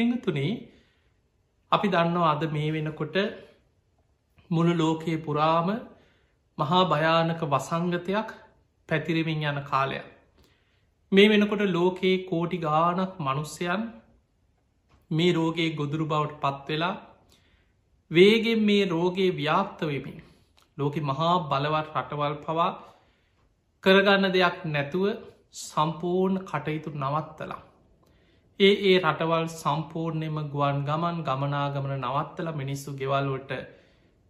පිංහතුනේ අපි දන්නවා අද මේ වෙනකොට මුළු ලෝකයේ පුරාම මහා භයානක වසංගතයක් පැතිරමින් යන කාලයක්. මේ වෙනකොට ලෝකයේ කෝටි ගානක් මනුස්්‍යයන් මේ රෝගයේ ගොදුරු බවට පත්වෙලා වේගෙන් මේ රෝගේ ව්‍යාප්තවෙමින් ලෝක මහා බලවත් රටවල් පවා කරගන්න දෙයක් නැතුව සම්පූර්ණ කටයුතු නවත්තලා. ඒ ඒ රටවල් සම්පූර්ණයම ගුවන් ගමන් ගමනාගමන නවත්තල මිනිස්සු ගෙවල්වට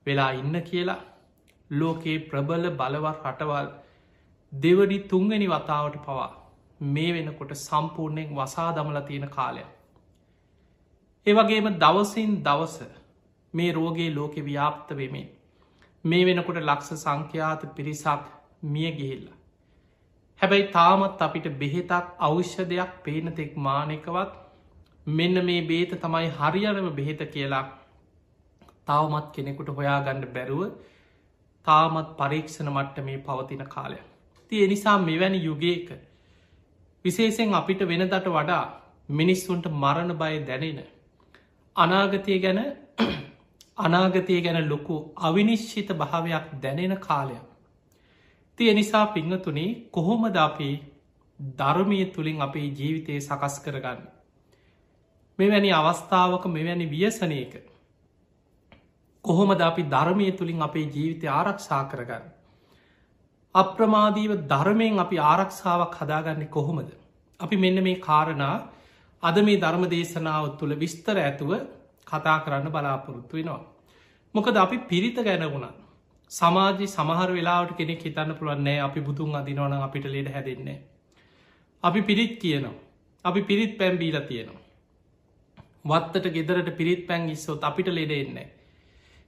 වෙලා ඉන්න කියලා ලෝකයේ ප්‍රබල බලවත් රටවල් දෙවඩි තුංගනි වතාවට පවා මේ වෙනකොට සම්පූර්ණයෙන් වසා දමල තියෙන කාලය. ඒවගේම දවසින් දවස මේ රෝගේ ලෝකෙ ව්‍යාප්ත වෙමින් මේ වෙනකොට ලක්ෂ සංඛ්‍යාත පිරිසක් මිය ගිහිල්ල. හැබැයි තාමත් අපිට බෙහෙතක් අවශ්‍යදයක් පේනතෙක් මානකවත් මෙන්න මේ බේත තමයි හරියනම බෙහෙත කියලා තවමත් කෙනෙකුට හොයාගන්න බැරුව තාමත් පරීක්ෂණ මට්ට මේ පවතින කාලය. ති එනිසා මෙවැනි යුගේක විශේෂෙන් අපිට වෙනදට වඩා මිනිස්සුන්ට මරණ බය දැනෙන. අනාගතය ගැන අනාගතය ගැන ලොකු අවිනිශ්චිත භාවයක් දැනෙන කාලයක්. තිය නිසා පිංහතුනේ කොහොමද අපේ ධර්මය තුළින් අපේ ජීවිතය සකස් කරගන්න. මෙවැනි අවස්ථාවක මෙවැනි ව්‍යසනයක කොහොමද අපි ධර්මය තුළින් අපේ ජීවිතය ආරක්ෂා කරගන්න. අප්‍රමාදීව ධර්මයෙන් අපි ආරක්ෂාවක් හදාගන්න කොහොමද. අපි මෙන්න මේ කාරණා අද මේ ධර්ම දේශනාව තුළ විස්තර ඇතුව කතා කරන්න බලාපොරොත්තු වෙනවා. මොකද අපි පිරිත ගැන වුණා සමාජි සමහර වෙලාවට කෙනෙක් හිතන්න පුළුවන්න්නේ අපි බුදුන් අදිනවන අපිට ලෙඩ හැදෙන්නේ. අපි පිරිත් කියනවා. අපි පිරිත් පැම්බීල තියෙනවා. වත්තට ගෙදරට පිරිත් පැන් ඉස්සොත් අපිට ලෙඩ එන්නේ.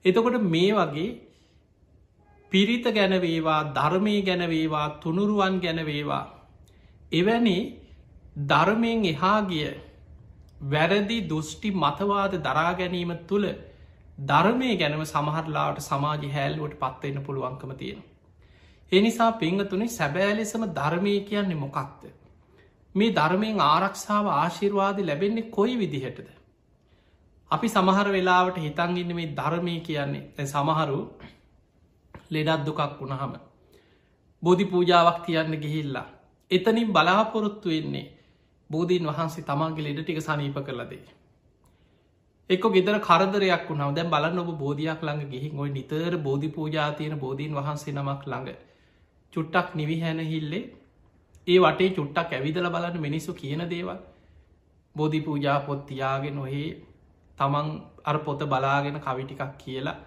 එතකොට මේ වගේ පිරිත ගැනවේවා ධර්මය ගැනවේවා තුනුරුවන් ගැනවේවා එවැනි ධර්මයෙන් එහා ගිය වැරදි දුෘෂ්ටි මතවාද දරා ගැනීම තුළ ධර්මය ගැනම සමහරලාට සමාජ හැල්ලුවට පත්වන්න පුළුවන්කම තියෙන. එනිසා පිංහතුනේ සැබෑ ලෙසම ධර්මය කියන්නේ මොකක්ද. මේ ධර්මයෙන් ආරක්ෂාව ආශිර්වාද ලැබෙන්නේ කොයි විදිහටද. අපි සමහර වෙලාවට හිතන්ගන්න මේ ධර්මය කියන්නේ තැ සමහරු ලෙඩත් දුකක් වුණහම. බෝධි පූජාවක් තියන්න ගිහිල්ලා. එතනින් බලාපොරොත්තු වෙන්නේ බෝධීන් වහන්සේ තමන්ගේ ලෙඩ ටික සනීප කරලදේ. එක්ක ගෙදර කරදරයක් වුණාව දැන් බලන්න ඔබ බෝධයක් ළඟ ගිහින් ඔයි නිතර බෝධි පූජාතියන බෝධීන් වහන්සේ නමක් ළඟ චුට්ටක් නිවිහැන හිල්ලේ ඒ වටේ චුට්ටක් ඇවිදල බලන්න මිනිස්සු කියන දේවල්. බෝධි පූජා පොත් තියාගෙන ඔහේ තමන් අර පොත බලාගෙන කවිටිකක් කියලා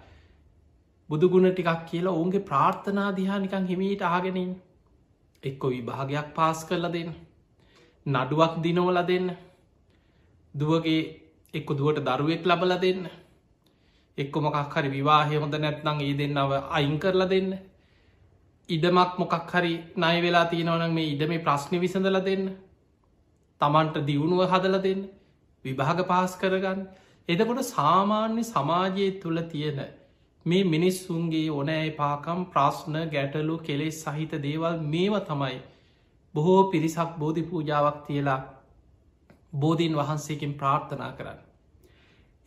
බුදුගුණ ටිකක් කියලා ඔවුන්ගේ ප්‍රාර්ථනා දිහා නිකං හිමීට ආගෙනින් එක්කො විභාගයක් පාස් කරලා දෙන්න. නඩුවක් දිනවල දෙන්න. දුවගේ එක්ක දුවට දරුවෙක් ලබල දෙන්න. එක්කො මොකක් හරි විවාහය හොඳ නැත්නං ඒ දෙන්නව අයින් කරලා දෙන්න. ඉඩමක් මොකක් හරි නය වෙලා තියෙනවනම් මේ ඉඩ මේ ප්‍රශ්නි විසඳල දෙන්න. තමන්ට දියුණුව හදල දෙන්න. විභාග පාස් කරගන්න. එදකොට සාමාන්‍ය සමාජය තුළ තියෙන මේ මිනිස්සුන්ගේ ඕනෑ පාකම් ප්‍රශ්න ගැටලු කෙලෙස් සහිත දේවල් මේව තමයි බොහෝ පිරිසක් බෝධි පූජාවක් තියලා බෝධීන් වහන්සේකින් ප්‍රාර්ථනා කරන්න.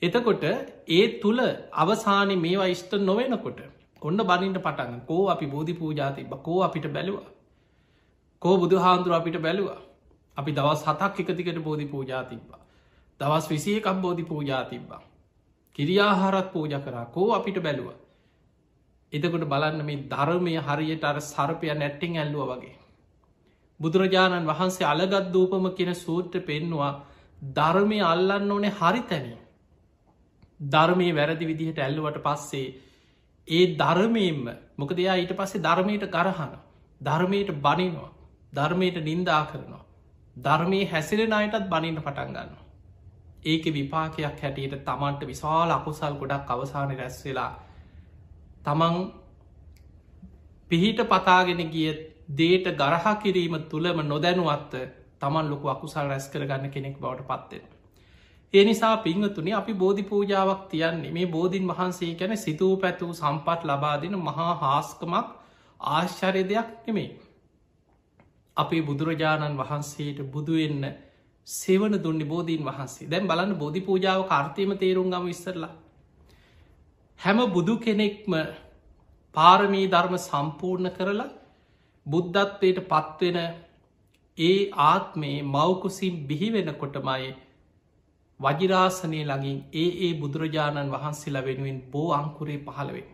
එතකොට ඒ තුළ අවසානය මේවා ඉෂ්ට නොවෙනකොට ඔන්න බනින්ට පටන් කෝ අපි බෝධි පූජාතිබ කෝ අපිට බැලවා. කෝ බුදු හාන්දුර අපිට බැලවා. අපි දවස් හතක් එකතිකට බෝධි පූජාතිබ්බා දවස් විසියකක් බෝධි පූජාතිබ්බා කිරියාහාරත් පූජ කරා. කෝ අපිට බැලුව. එතකොට බලන්න මේ ධර්මය හරියට අර සර්පය නැට්ටිං ඇල්ලුව වගේ. බුදුරජාණන් වහන්සේ අලගත් දූපම කියෙන සූත්‍ර පෙන්නවා ධර්මය අල්ලන්න ඕනේ හරි තැනී. ධර්මය වැරදි විදිහට ඇල්ලුවට පස්සේ ඒ ධර්මයෙන්ම මොකදයා ඊට පස්සේ ධර්මයට ගරහන ධර්මයට බනිනවා ධර්මයට නින්දා කරනවා ධර්මය හැසිරෙන අයටත් බනින්න පටන්ගන්න. ඒක විපාකයක් හැටියට තමන්ට විශාල අකුසල් ගොඩක් අවසාන රැස් වෙලා තමන් පිහිට පතාගෙන ගිය දේට ගරහා කිරීම තුළම නොදැනුවත්ත තමන් ලොකු අකුසල් රැස් කරගන්න කෙනෙක් බවට පත්වෙන. ඒ නිසා පිංහතුනි අපි බෝධි පූජාවක් තියන්නේ මේ බෝධීන් වහන්සේ ගැන සිතූ පැතුූ සම්පත් ලබාදින මහා හාස්කමක් ආශ්චරය දෙයක් නෙමේ. අපේ බුදුරජාණන් වහන්සේට බුදුවෙන්න සෙවන දුන්නි බෝධීන් වහන්සේ දැන් බලන්න බෝධි පූජාව කාර්තයම තේරුම් ගම විස්තරලා හැම බුදු කෙනෙක්ම පාරමී ධර්ම සම්පූර්ණ කරලා බුද්ධත්වයට පත්වෙන ඒ ආත්මේ මවකුසින් බිහිවෙන කොටමයි වජිරාසනය ලඟින් ඒ ඒ බුදුරජාණන් වහන්සේලා වෙනුවෙන් බෝ අංකුරේ පහළවෙන්.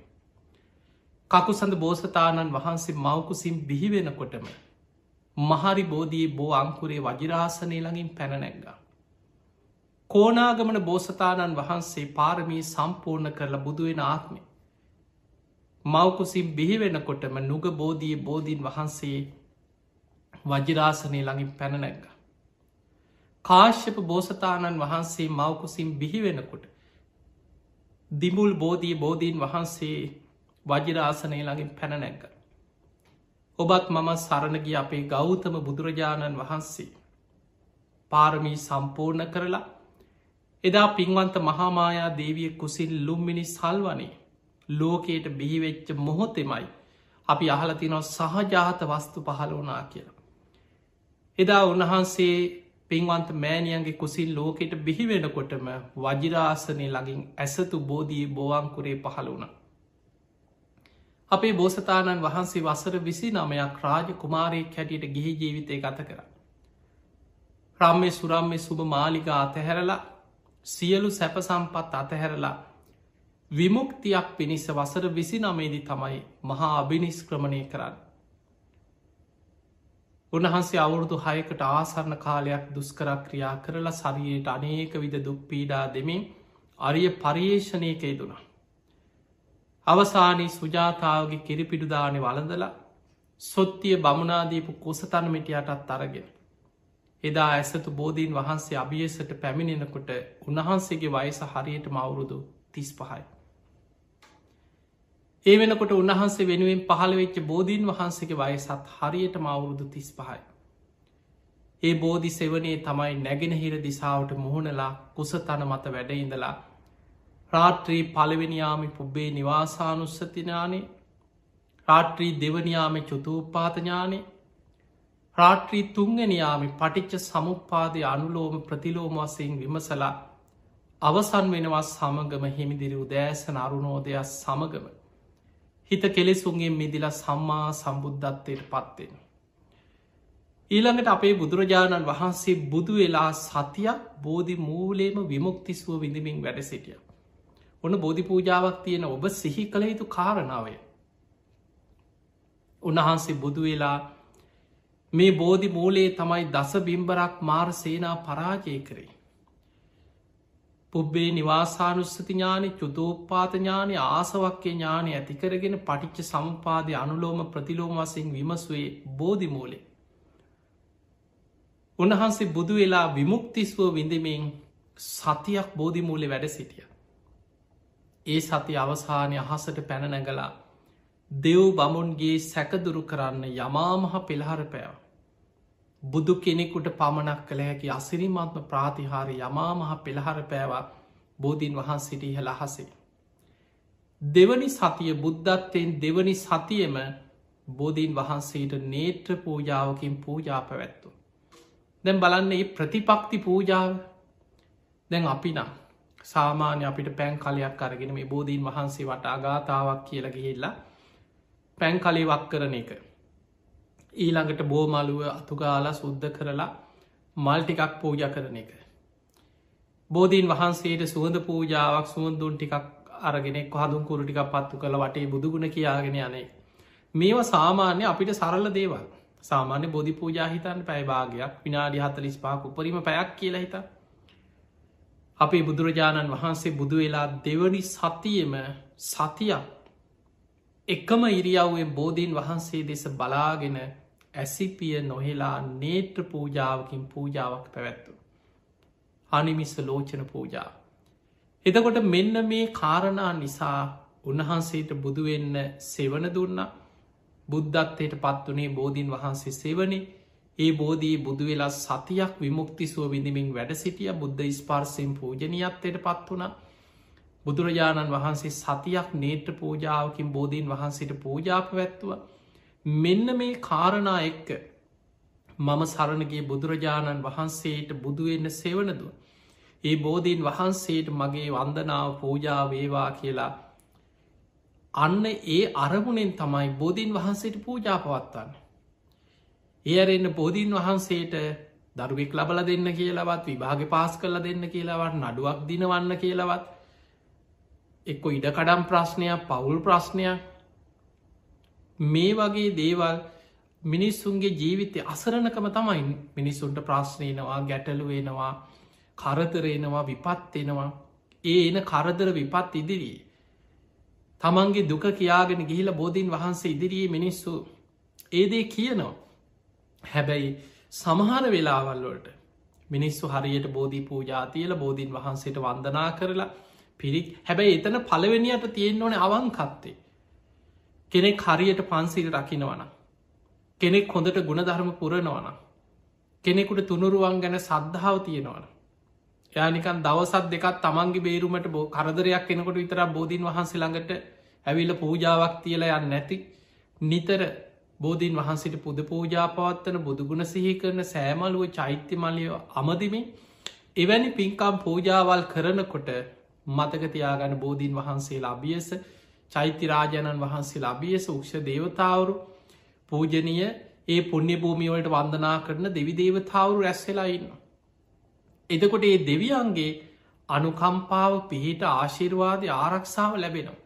කකුසඳ බෝසතාණන් වහන්සේ මවකුසින් බිහිවෙනකොටම මහරි බෝධී බෝ අංකුරේ වජිරාසනය ළඟින් පැනනැග්ගා. කෝනාගමන බෝසතාණන් වහන්සේ පාරමී සම්පූර්ණ කරලා බුදුවෙන ආත්මය. මවකුසින් බිහිවෙනකොටම නුග බෝධී බෝධීන් වහන්සේ වජිරාසනය ළඟින් පැනනැග්ග. කාශ්‍යප බෝසතාණන් වහන්සේ මවකුසින් බිහිවෙනකොට දිමුල් බෝධී බෝධීන් වහන්සේ වජිරාසනය ළඟින් පැනනැග්ග. ඔබත් මම සරණගිය අපේ ගෞතම බුදුරජාණන් වහන්සේ පාරමී සම්පූර්ණ කරලා එදා පින්වන්ත මහාමායා දේවිය කුසිල් ලුම්මිනි සල්වනේ ලෝකයට බිහිවෙච්ච මොහොතෙමයි අපි අහලතිනො සහජාත වස්තු පහළ වනා කියලා. එදා උන්වහන්සේ පින්වන්ත මෑනියන්ගේ කුසිල් ලෝකෙට බිහිවෙනකොටම වජිරාසනය ලඟින් ඇසතු බෝධී බෝවංකුරේ පහළ වුණ. අපේ බෝසතාණන් වහන්සේ වසර විසි නමයක් රාජ කුමාරයෙක් හැටියට ගිහි ජීවිතය ගත කර. රම්මය සුරම්මය සුභ මාලිගා අතහැරලා සියලු සැප සම්පත් අතහැරලා විමුක්තියක් පිණිස වසර විසි නමේදි තමයි මහා අභිනිස්ක්‍රමණය කරන්න. උන්වහන්සේ අවුරුදු හයකට ආසරණ කාලයක් දුස්කර ක්‍රියා කරලා සරියට අනේක විද දුක් පීඩා දෙමින් අරිය පර්යේෂණයක යෙදුණා. අවසානී සුජාතාවගේ කිරිපිඩුදානය වලඳලා සොත්තිය බමුණනාදීපු කුසතනමිටියටත් අරගෙන. එදා ඇසතු බෝධීන් වහන්සේ අභියසට පැමිණෙනකොට උන්වහන්සේගේ වයස හරියට මවුරුදු තිස් පහයි. ඒ වෙනකොට උන්වහන්සේ වෙනුවෙන් පහළ වෙච්ච බෝධීන් වහන්සේගේ වයසත් හරියට මවුරුදු තිස් පහයි. ඒ බෝධි සෙවනේ තමයි නැගෙනහිර දිසාවට මුහුණලා කුස තන මත වැඩඉඳලා රාත්‍රී පළවෙනියාමි පුබ්බේ නිවාසානුස්සතිනානේ රාත්‍රී දෙවනියාම චුතූපාතඥානේ රාත්‍රී තුංගනියාමි පටිච්ච සමුපාදය අනුලෝම ප්‍රතිලෝම වසයෙන් විමසලා අවසන් වෙනවස් සමගම හිමිදිරි උදෑසන අරුණෝදයක් සමගම හිත කෙලෙසුන්ගේ මිදිලා සම්මා සම්බුද්ධත්වයට පත්වෙන. ඊළඟට අපේ බුදුරජාණන් වහන්සේ බුදු වෙලා සතියක් බෝධි මූලේම විමුක්තිස්ුව විඳමින් වැඩ සිටිය. ඔන්න බෝධි පූජාවක් තියෙන ඔබ සිහි කළ යුතු කාරණාවය. උන්වහන්සේ බුදු වෙලා මේ බෝධි මූලේ තමයි දස බිම්බරක් මාර් සේනා පරාජය කරේ. පුබ්බේ නිවාසානුස්සති ඥානෙ චුතෝපාත ඥානය ආසවක්්‍ය ඥානය ඇතිකරගෙන පටිච්ච සම්පාදය අනුලෝම ප්‍රතිලෝම වසයෙන් විමස්වේ බෝධිමූලේ. උන්වහන්සේ බුදු වෙලා විමුක්තිස්වෝ විඳමින් සතියක් බෝධිමූලෙ වැඩ සිටිය. ඒ සති අවසානය අහසට පැන නැගලා දෙව් බමුන්ගේ සැකදුරු කරන්න යමාමහ පෙළහර පෑව. බුදු කෙනෙකුට පමණක් කළ හැකි අසිරිමත්ම ප්‍රාතිහාරය යමා මහ පෙළහර පෑවා බෝධීන් වහන්සිට ඉහළ අහසේ. දෙවනි සතිය බුද්ධත්වයෙන් දෙවනි සතියම බෝධීන් වහන්සේට නේත්‍ර පූජාවකින් පූජා පැවැත්තු. දැන් බලන්න ඒ ප්‍රතිපක්ති පූජාව දැන් අපි නම් සාමාන්‍ය අපිට පැන් කලයක් අරගෙන මේ බෝධීන් වහන්සේ වට අගාතාවක් කියල ගිහිල්ලා පැන් කලේවක් කරන එක ඊළඟට බෝමලුව අතුගාලා සුද්ධ කරලා මල් ටිකක් පූජ කරන එක. බෝධීන් වහන්සේට සුවඳ පූජාවක් සුවන්දුන් ටිකක් අරගෙනෙක් හදුන් කුරු ටික පත්තු කළ වටේ බුදුගුණ කියාගෙන යනේ. මේවා සාමාන්‍ය අපිට සරල දේවල් සාමාන්‍ය බොධි පූජා හිතන් පැයිභාගයක් විනාඩි හතලිස් පාක් උපරිම පැයක් කියලා හිත. අපේ බුදුරජාණන් වහන්සේ බුදු වෙලා දෙවනි සතියම සතියක් එකම ඉරියව්වෙන් බෝධීන් වහන්සේ දෙස බලාගෙන ඇසිපිය නොහෙලා නේත්‍ර පූජාවකින් පූජාවක් පැවැත්තු. අනිමිස්ස ලෝචන පූජා. එතකොට මෙන්න මේ කාරණා නිසා උන්වහන්සේට බුදුවෙන්න සෙවන දුන්න. බුද්ධත්වයට පත්වනේ බෝධීන් වහන්සේ සෙවනි ඒ බෝධී බුදු වෙලා සතියක් විමුක්තිසුව විඳමින් වැඩ සිටිය. බුද්ධ ස්පර්සයෙන් පූජනීයත්වයට පත් වුණ. බුදුරජාණන් වහන්සේ සතියක් නේත්‍ර පූජාවකින් බෝධීන් වහන්සේට පූජාප වැත්තුව මෙන්න මේ කාරණා එක්ක මම සරණගේ බුදුරජාණන් වහන්සේට බුදුවෙන්න සෙවනදුව. ඒ බෝධීන් වහන්සේට මගේ වන්දනාව පූජා වේවා කියලා අන්න ඒ අරමුණෙන් තමයි බෝධීන් වහන්සේට පූජා පවත්වන්න. ඒ අරන්න බෝධීන් වහන්සේට දරුවෙක් ලබල දෙන්න කියලවත් විභාග පාස් කරල දෙන්න කියලාවත් නඩුවක් දිනවන්න කියලවත් එක්කො ඉඩකඩම් ප්‍රශ්නයක් පවුල් ප්‍රශ්නයක් මේ වගේ දේවල් මිනිස්සුන්ගේ ජීවිතය අසරණකම තමයි මිනිස්සුන්ට ප්‍රශ්නයනවා ගැටලු වෙනවා කරතරෙනවා විපත්වෙනවා ඒ එන කරදර විපත් ඉදිරියේ. තමන්ගේ දුක කියාගෙන ගිහිල බෝධීන් වහන්සේ ඉදිරියේ මිනිස්සු ඒදේ කියනවා. හැබැයි සමහර වෙලාවල්ලොට මිනිස්සු හරියට බෝධී පූජාතියල බෝධීන් වහන්සේට වන්දනා කරලා පිරිත් හැබැයි එතන පලවෙනියට තියෙන්න්න ඕන අවංකත්තේ කෙනෙක් හරියට පන්සිල් රකිනවන කෙනෙක් හොඳට ගුණධර්ම පුරනවන කෙනෙකුට තුනුරුවන් ගැන සද්ධාව තියෙනවන යානිකන් දවසත් දෙකත් තමන්ගේ බේරුමට බෝ කරදරයක් කෙනකොට විතර බෝධීන් වහන්සේ ළඟට ඇවිල්ල පූජාවක් තියලා යන්න නැති නිතර බෝධීන් වහන්සිට පුද පූජා පවත්වන බුදුගුණ සිහි කරන සෑමලුව චෛත්‍ය මලිය අමදිමින් එවැනි පින්කම් පූජාවල් කරනකොට මතකතියාගන බෝධීන් වහන්සේ ලබියස චෛත්‍යරාජාණන් වහන්සේ ලබියස උක්ෂ දේවතාවරු පූජනය ඒ පුුණ්‍ය භූමියවලට වන්දනා කරන දෙවි දේවතාවරු රැස්සෙලා ඉන්නවා. එතකොට ඒ දෙවියන්ගේ අනුකම්පාව පිහිට ආශිර්වාදය ආරක්ෂාව ලැබෙනවා.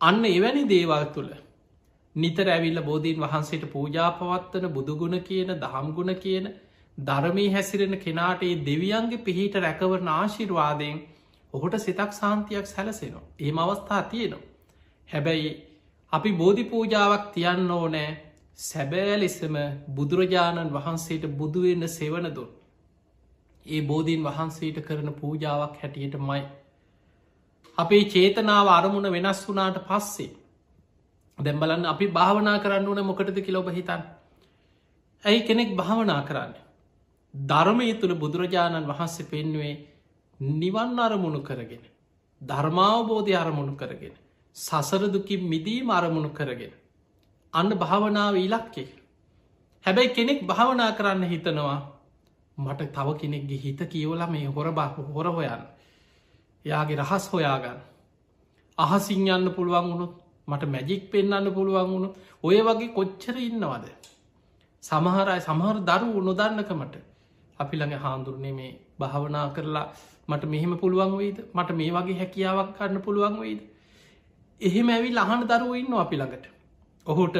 අන්න එවැනි දේවල් තුළ නිතර ඇවිල්ල බෝධීන් වහන්සේට පූජා පවත්වන බුදුගුණ කියන දහම්ගුණ කියන ධර්මී හැසිරෙන කෙනාට ඒ දෙවියන්ගේ පිහිට රැකවරන ආශිර්වාදයෙන් ඔහුට සිතක් සාන්තියක් සැලසෙනවා. ඒම අවස්ථා තියෙනවා. හැබැයි අපි බෝධි පූජාවක් තියන්න ඕනෑ සැබෑ ලෙසම බුදුරජාණන් වහන්සේට බුදුවෙන්න සෙවනදුන්. ඒ බෝධීන් වහන්සේට කරන පූජාවක් හැටියට මයි. අපේ චේතනාව අරමුණ වෙනස් වුනාට පස්සේ. දැම්බලන්න අපි භාවනා කරන්න ඕන මොකටද කිලොබ හිතන්. ඇයි කෙනෙක් භාවනා කරන්න. ධර්මය තුළ බුදුරජාණන් වහන්සේ පෙන්නුවේ නිවන් අරමුණු කරගෙන. ධර්මාවබෝධය අරමුණු කරගෙන. සසරදුකින් මිදීම අරමුණු කරගෙන. අන්න භාවනාව ඉලක්කේ. හැබැයි කෙනෙක් භාවනා කරන්න හිතනවා මට තව කෙනෙක්ගේ හිත කියවල මේ හොර බහ හොර හොයන්න යාගේ රහස් හොයාගන්න අහසිං යන්න පුළුවන් වුණු මට මැජික් පෙන්න්න පුළුවන් වුණු ඔය වගේ කොච්චර ඉන්නවද සමහරයි සමහර දරු නොදන්නකමට අපි ළඟ හාන්දුරනේ මේ භාවනා කරලා මට මෙහෙම පුළුවන් වෙයිද මට මේ වගේ හැකියාවක් කරන්න පුළුවන් වෙයිද එහෙම ඇවි ලහන දරුව ඉන්න අපි ළඟට. ඔහුට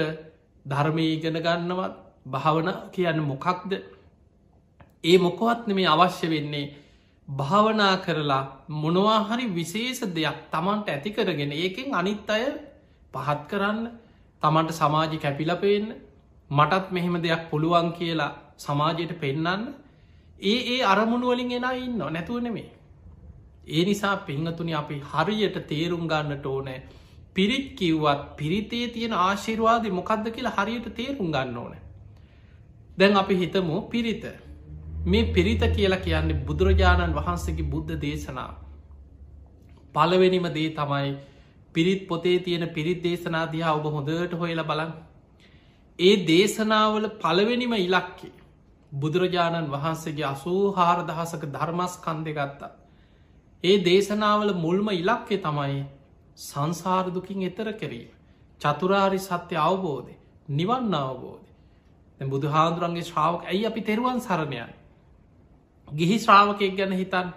ධර්මය ඉගෙන ගන්නවත් භාවන කියන්න මොකක්ද? ඒ මොකොවත් මේ අවශ්‍ය වෙන්නේ භාවනා කරලා මොනවාහරි විශේෂ දෙයක් තමන්ට ඇති කරගෙන ඒකෙන් අනිත් අය පහත් කරන්න තමන්ට සමාජි කැපිලපේන්න මටත් මෙහෙම දෙයක් පුළුවන් කියලා සමාජයට පෙන්නන්න. ඒ ඒ අරමුණුවලින් එෙන ඉන්න නැතුව නෙමේ ඒ නිසා පෙංහතුනි අපි හරියට තේරුම් ගන්නට ඕනෑ පිරිත් කිව්වත් පිරිතේ තියෙන ආශිර්වාද මොකක්ද කියලා හරියට තේරුම් ගන්න ඕන. දැන් අපි හිතමු පිරිත. මේ පිරිත කියලා කියන්නේ බුදුරජාණන් වහන්සේගේ බුද්ධ දේශනා පලවෙනිම දේ තමයි පිරිත් පොතේ තියෙන පිරිත් දේශනාදිහා ඔබ හොඳට හොයල බලන් ඒ දේශනාවල පළවෙනිම ඉලක්කේ බුදුරජාණන් වහන්සේගේ අසූ හාරදහසක ධර්මස් කන්දෙ ගත්තා. ඒ දේශනාවල මුල්ම ඉලක්කේ තමයි සංසාරදුකින් එතර කිරීම. චතුරාරි සත්‍ය අවබෝධය නිවන් අවබෝධය. බුදු හාදුරන්ගේ ශ්‍රාවක ඇයි අපි තෙරුවන් සරණයන් ගිහි ශ්‍රාවකයක් ගැන හිතන්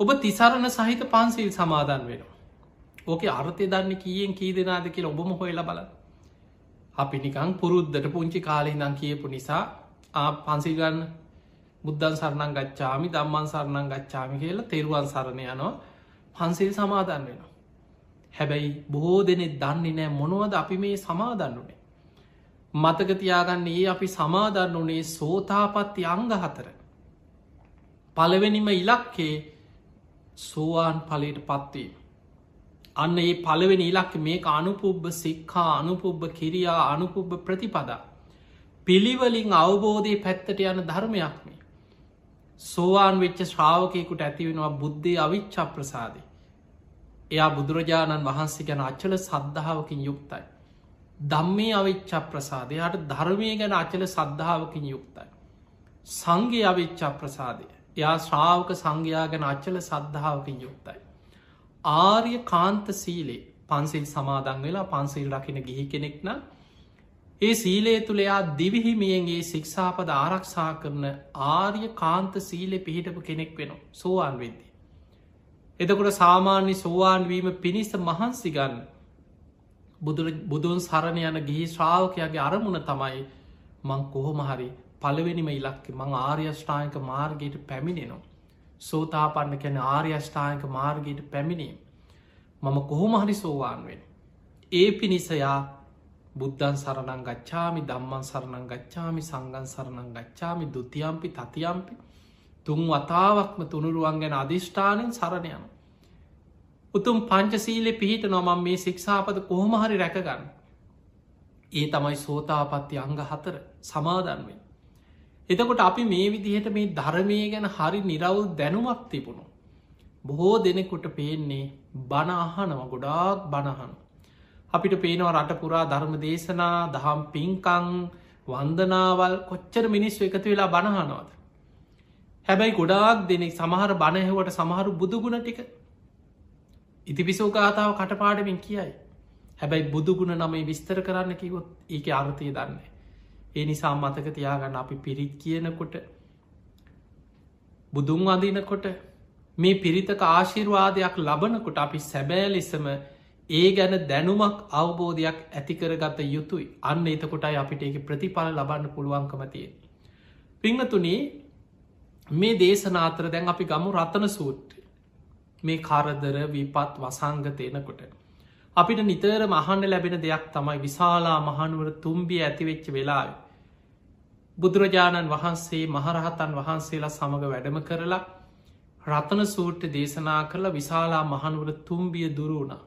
ඔබ තිසරණ සහිත පන්සිල් සමාදන් වෙනවා. ඕක අර්ථය දන්න කියෙන් කී දෙනාද කියල ඔබම හොයල බල අපි නිකං පුරුද්ධට පුංචි කාලෙ දං කියපු නිසා ආ පන්සිල්ගන්න බුද්ධන් සරණං ගච්ඡාමි දම්මන් සරණං ගච්ඡාමි කියලා තෙරුවන් සරණ යනවා. පන්සිල් සමාදන් වෙනවා. හැබැයි බොහෝ දෙනෙ දන්නේ නෑ මොනුවද අපි මේ සමාදන්නුනේ. මතකතියාගන්න ඒ අපි සමාදන්න වනේ සෝතාපත්ති අංග හතර. පළවෙනිම ඉලක්කේ සෝවාන් පලට පත්වීම. අන්න ඒ පළවෙනි ඉලක්ක මේ අනුපුබ්බ සික්කා අනුපුබ්බ කිරියා අනුපුබ්බ ප්‍රතිපදා. පිළිවලින් අවබෝධය පැත්තට යන ධර්මයක් මේ. සෝවාන් වෙච්ච ශ්‍රාවකයකුට ඇතිවෙනවා බුද්ධය අවිච්චා ප්‍රසාදය. එයා බුදුරජාණන් වහන්සේ ගැන අච්චල සද්ධාවකින් යුක්තයි. දම්මේ අවිච්චා ප්‍රසාදයට ධර්මය ගැන අචල සද්ධාවකින් යුක්තයි. සංගේ අවිච්චා ප්‍රසාදය යා ශ්‍රාවක සංඝයා ගැන අච්චල සද්ධාවකින් යුක්තයි. ආර්ය කාන්ත සීලේ පන්සිල් සමාදන් වෙලා පන්සිල් රකින ගිහි කෙනෙක් නම් ඒ සීලේ තුළයා දිවිහිමියන්ගේ සික්ෂාපද ආරක්ෂා කරන ආර්ය කාන්ත සීලෙ පිහිටපු කෙනෙක් වෙන සෝවාන් වෙද්දි. එතකොට සාමාන්‍ය සෝවාන්වීම පිණිස මහන්සිගන්න බුදුන් සරණ යන ගිහි ශ්‍රාවකයාගේ අරමුණ තමයි මං කොහොමහරි පළවෙනිම ඉලක්ක මං ආර්යෂ්ඨායක මාර්ගයට පැමිණෙනවා. සෝතාපන්න කැන ආර්යෂ්ඨායක මාර්ගයට පැමිණීම. මම කොහොමහරි සෝවාන්වෙන්. ඒ පිණිසයා බුද්ධන් සරණං ගච්ඡාමි දම්මන් සරණං ගච්ඡාමි සංගන් සරණං ගච්ඡාමි දුතියම්පි තතියම්පි තුන් වතාවක්ම තුනුරුවන් ගැන අධිෂ්ඨානයෙන් සරණයන. උතුම් පංචසීලෙ පිහිට නොමම් මේ ශික්ෂාපද කොහොමහරි රැකගන්න. ඒ තමයි සෝතාපත්ති අංග හතර සමාදන්වෙන්. එතකොට අපි මේ විදිහට මේ ධර්මය ගැන හරි නිරවුල් දැනුමක් තිබුණු. බොහෝ දෙනෙකුට පේන්නේ බණ අහනව ගොඩාක් බණහන. අපිට පේනවා රට පුරා ධර්ම දේශනා දහම් පින්කං වන්දනාවල් කොච්චර මිනිස් එකතු වෙලා බණහනවද. හැබැයි ගොඩාක් දෙනෙක් සමහර බණහෙවට සමහරු බුදුගුණ ටික ඉතිපිසෝකාතාව කටපාඩමින් කියයි. හැබැයි බුදුගුණ නමේ විස්තර කරන්න කිවොත් ඒක අර්ථය දන්නේ. ඒ නිසා මතක තියාගන්න අපි පිරිත් කියනකොට බුදුන් අදිනකොට මේ පිරිතක ආශිර්වාදයක් ලබනකොට අපි සැබෑ ලෙසම ඒ ගැන දැනුමක් අවබෝධයක් ඇතිකරගත යුතුයි අන්න එතකොටයි අපිට ඒක ප්‍රතිඵල ලබන්න පුළුවන්කමතියෙන්. පිංහතුනේ මේ දේශනාත්‍ර දැන් අපි ගමු රතන සූට්‍ර මේ කරදර විපත් වසංගතයනකොට. අපිට නිතර මහන්න ලැබෙන දෙයක් තමයි විශාලා මහනුවර තුම්බිය ඇතිවෙච්ච වෙලාව. බුදුරජාණන් වහන්සේ මහරහතන් වහන්සේලා සමඟ වැඩම කරලා රතන සූට්ට දේශනා කරලා විශාලා මහනුවර තුම්බිය දුරුුණා.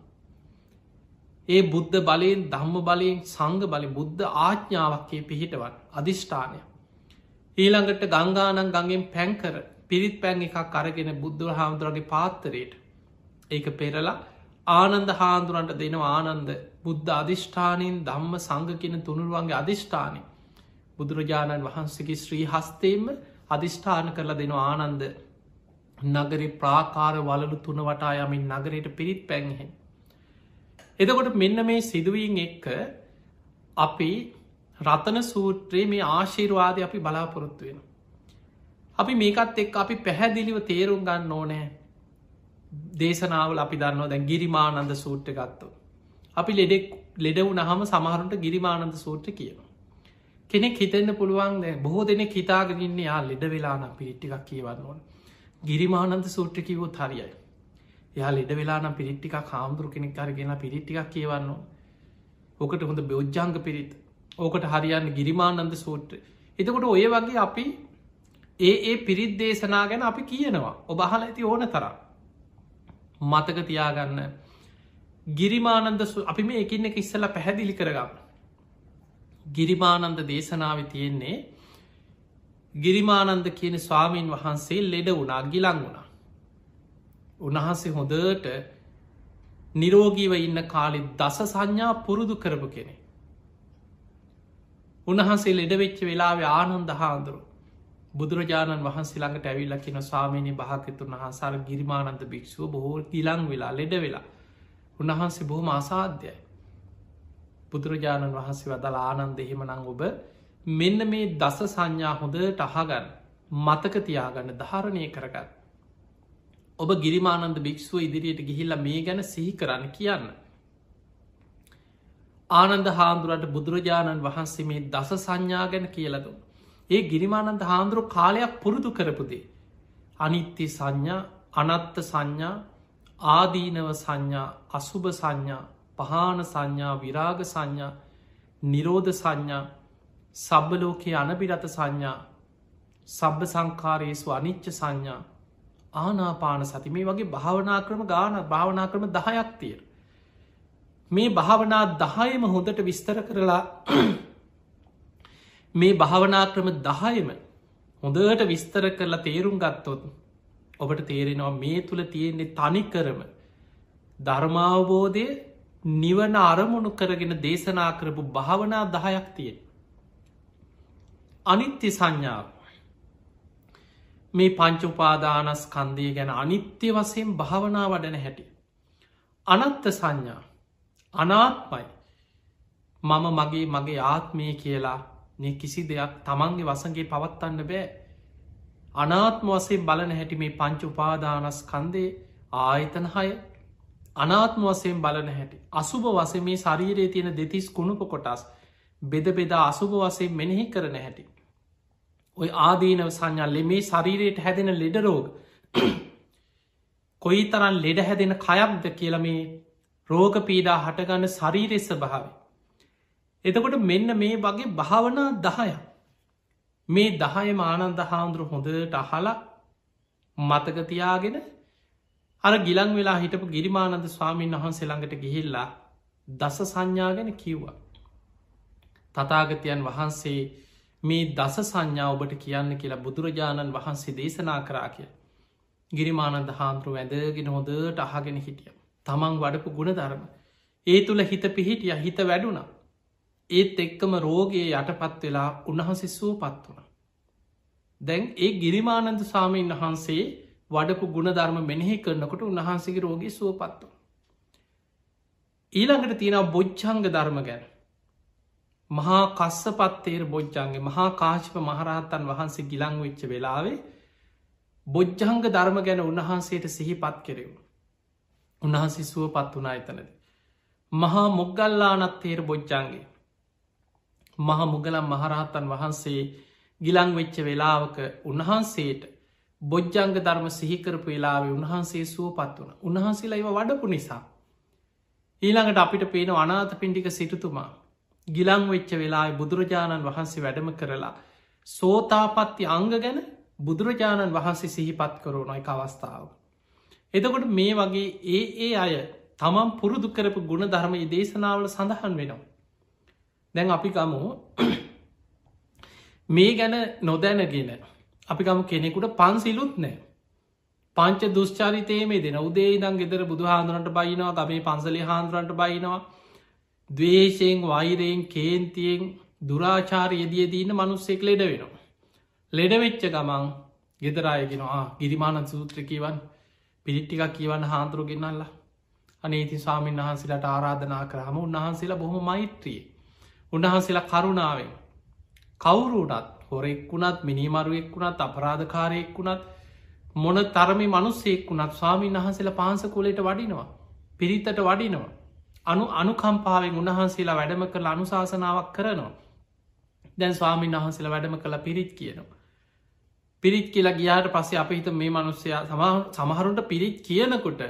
ඒ බුද්ධ බලයෙන් ධම්ම බලයෙන් සංග බල බුද්ධ ආඥාවක්කේ පිහිටවත් අධිෂ්ඨානය. ඊළඟට ගංගානන් ගඟෙන් පැන්කර පිරිත් පැන් එකක් අරගෙන බුද්ධ හාමුදුරගේ පාත්තරයට ඒක පෙරලා ආනන්ද හාන්දුරන්ට දෙනවා ආනන්ද බුද්ධ අධිෂ්ඨානයෙන් ධම්ම සංග කියන තුනුරුවන්ගේ අධිෂ්ඨානය බුදුරජාණන් වහන්සේගේ ශ්‍රී හස්තේම අධිෂ්ඨාන කරලා දෙන ආනන්ද නගර ප්‍රාකාර වලලු තුන වටා යමින් නගරයට පිරිත් පැන්හෙන්. එදකොට මෙන්න මේ සිදුවීන් එක්ක අපි රතන සූත්‍රයේ මේ ආශීර්වාදය අපි බලාපොරොත්තු වෙන. අපි මේකත් එක් අපි පැහැදිලිව තේරුම් ගන්න ඕනෑ දේශනාවල අපි දන්නවා දැන් ගිරිමානන්ද සූට්‍ර ගත්තු. අපි ලෙඩෙක් ලෙඩවු නහම සමහරුන්ට ගිරිමානන්ද සූට්‍ර කියනවා. කෙනෙක් හිතෙන්න්න පුළුවන් බොහෝ දෙනෙ හිතාගරන්න යා ලෙඩ වෙලාන පිරිට්ටිකක් කියවන්න ඕන ගිරිමානන්ද සූට්‍ර කිවොත් හරියයි යා ලෙඩ වෙලාන පිරිට්ටික කාමුදුරු කෙනෙක් අරගෙන පිරිට්ටිකක් කියවන්න ඕකට හොඳ බෞද්ධංග පිරිත් ඕකට හරියන්න ගිරිමානන්ද සූට්‍ර එතකොට ඔය වගේ අපි ඒ ඒ පිරිත් දේශනා ගැන අපි කියනවා. ඔබහල ඇති ඕන තරම්. මතක තියාගන්න. ගිරිමානන්ද අපි මේ එකින්න එක ඉස්සල පැහැදිලි කරගන්න ගිරිමානන්ද දේශනාව තියෙන්නේ ගිරිමානන්ද කියන ස්වාමීන් වහන්සේ ලෙඩ වුණා ගිලං වුණා. උන්වහන්සේ හොඳට නිරෝගීව ඉන්න කාලෙ දස සංඥා පුරුදු කරපු කෙනෙ. උන්වහන්සේ ලෙඩවෙච්ච වෙලාව ආනන්ද හාන්දුරු බුදුරජාණන් වහන්සේ ළඟට ඇවිල්ල කියන ස්වාමීනි භාකතුන් වහන්සාර ගිරිමානන්ද භික්ෂුව බොහෝ ගිලං වෙලා ලෙඩ වෙලා උන්වහන්සේ බොහොම අසාධ්‍යයි. බුදුරජාණන් වහන්සේ වදල ආනන්ද එහෙමනං ඔබ මෙන්න මේ දස සංඥා හොඳට අහගන්න මතක තියාගන්න ධාරණය කරගන්න. ඔබ ගිරිමානන්ද භික්ෂුව ඉදිරියට ගිහිල්ල මේ ගැන සිහි කරන්න කියන්න. ආනන්ද හාන්දුරට බුදුරජාණන් වහන්සේ මේ දස සංඥා ගැන කියලතු. ඒ ගිරිමානන්ද හාන්දුරු කාලයක් පුරුදු කරපුදේ. අනිත්‍ය සංඥා අනත්ත සංඥා ආදීනව සංඥා අසුභ සංඥා පහන සංඥා විරාග සංඥා නිරෝධ සංඥා සබ්බලෝකයේ අනබිරත සංඥා සබ්බ සංකාරයේසු අනිච්ච සංඥා ආනාපාන සති මේ වගේ භාවනා ක්‍රම ගාන භාවනා ක්‍රම දහයක් තිය. මේ භාවනා දහයම හොඳට විස්තර කරලා මේ භාවනා ක්‍රම දහයම හොඳට විස්තර කරලා තේරුම් ගත්තොත් ඔබට තේරෙනවා මේ තුළ තියෙන්නේ තනි කරම ධර්මාවබෝධය නිවන අරමුණු කරගෙන දේශනා කරපු භාවනා දහයක් තියෙන්. අනිත්‍ය සංඥාව මේ පංචුපාදානස් කන්දය ගැන අනිත්‍ය වසයෙන් භාවනා වඩන හැටි. අනත්ත සංඥා අනාත්මයි. මම මගේ මගේ ආත්මය කියලා නේ කිසි දෙයක් තමන්ගේ වසගේ පවත්වන්න බෑ. අනාත්ම වසේ බලන හැටි මේ පංච උපාදානස් කන්දේ ආයතනහය අනාත්ම වසයෙන් බලන හැටි. අසුභ වස මේ ශරීරයේ තියෙන දෙතිස් කුණුප කොටස් බෙද බෙදා අසුභ වසේ මෙනෙහි කරන හැටි. ඔය ආදීනව සංඥල්ලෙ මේ ශරීරයට හැදෙන ලෙඩරෝග කොයි තරන් ලෙඩ හැදෙන කයක්ද කියල මේ රෝග පීඩා හටගන්න ශරීරෙස්ස භාව. එතකොට මෙන්න මේ වගේ භාවනා දහය මේ දහය මානන්ද හාමුදුරු හොඳට අහලා මතකතියාගෙන අර ගිලන් වෙලා හිටපු ගිරිමානන්ද ස්වාමීන් වහන්සේ ළඟට ගිහිල්ලා දස සංඥාගෙන කිව්වා. තතාගතයන් වහන්සේ මේ දස සංඥා ඔබට කියන්න කියලා බුදුරජාණන් වහන්සේ දේශනා කරා කිය. ගිරිමානන්ද හාන්තුරු වැදගෙන හොදට අහගෙන හිටිය. තමන් වඩපු ගුණ ධර්ම. ඒ තුළ හිත පිහිටිය හිත වැඩුණා. ඒත් එක්කම රෝගයේ යටපත් වෙලා උන්වහන්සේ සුව පත් වුණ. දැන් ඒ ගිරිමානන්ද සාමීන් වහන්සේ වඩපු ගුණ ධර්ම මෙනෙහි කරනකොට උන්වහන්සගේ රෝගී සුව පත්ව. ඊළඟට තියෙන බොච්චංග ධර්ම ගැන මහා කස්සපත්තේර බොජ්ජන්ගේ මහා කාශිප මහරහත්තන් වහන්සේ ගිලං වෙච්ච වෙලාවේ බොජ්ජංග ධර්ම ගැන උන්වහන්සේට සිහිපත් කෙරෙවු. උන්වහන්සේ සුව පත් වනා එතනද. මහා මුගල්ලානත්තේර බොජ්ජන්ගේ මහ මුගලම් මහරහත්තන් වහන්සේ ගිලං වෙච්ච වෙලාවක උන්වහන්සේට බොජ්ජංග ධර්ම සිහිකරපු වෙලාවේ උන්වහන්සේ සුව පත් වන උන්වහන්සේලා ඒව වඩපු නිසා. ඊළඟට අපිට පේන අනාත පින්ටික සිටුතුමා ගිලං වෙච්ච වෙලායි බුදුරජාණන් වහන්සේ වැඩම කරලා සෝතාපත්ති අංග ගැන බුදුරජාණන් වහන්සේ සිහිපත් කරෝනොයි අවස්ථාව. එතකොට මේ වගේ ඒ ඒ අය තමන් පුරුදු කරපු ගුණ ධර්ම දේශනාවල සඳහන් වෙනවා. දැන් අපි ගමු මේ ගැන නොදැනගෙන අපි ගම කෙනෙකුට පන්සිලුත් නෑ පංච දුෂ්චරිතයේ මේ දෙන උදේ දං ගෙදර බුදු හාදුරන්ට බයිනවා ගමේ පන්සලි හාන්දුරන්ට බයිනවා දවේශයෙන් වෛරයෙන් කේන්තියෙන් දුරාචාර යෙදියදීන්න මනුස්සෙක් ලෙඩ වෙනවා. ලෙඩවෙච්ච ගමන් ගෙදරායගෙනවා ගිරිමානන් සූත්‍රකීවන් පිරිට්ටිකක් කියවන්න හාන්තුරු ගෙනල්ලා අනේති ස්වාමීන් වහන්සේලට ආරාධනා කරහම උන්වහන්සේලා බොහොම මෛත්‍රී. උන්වහන්සේලා කරුණාවෙන් කවුරුටත් හොරෙක්වුණත් මිනිමරුවෙක් වුණත් අපරාධකාරයෙක් වුණත් මොන තරමි මනුස්සෙක් වුණත් ස්වාමීන් වහන්සේලා පාන්ස කොලට වඩිනවා පිරිත්තට වඩිනවා අනු අනුකම්පාවෙන් උන්වහන්සේලා වැඩම කළ අනුශාසනාවක් කරනවා. දැන් ස්වාමීන් වහන්සේලා වැඩම කළ පිරිත් කියනවා. පිරිත් කියලා ගියාට පස්සේ අප හිත මේ මනුස්සයා සමහරුන්ට පිරිත් කියනකොට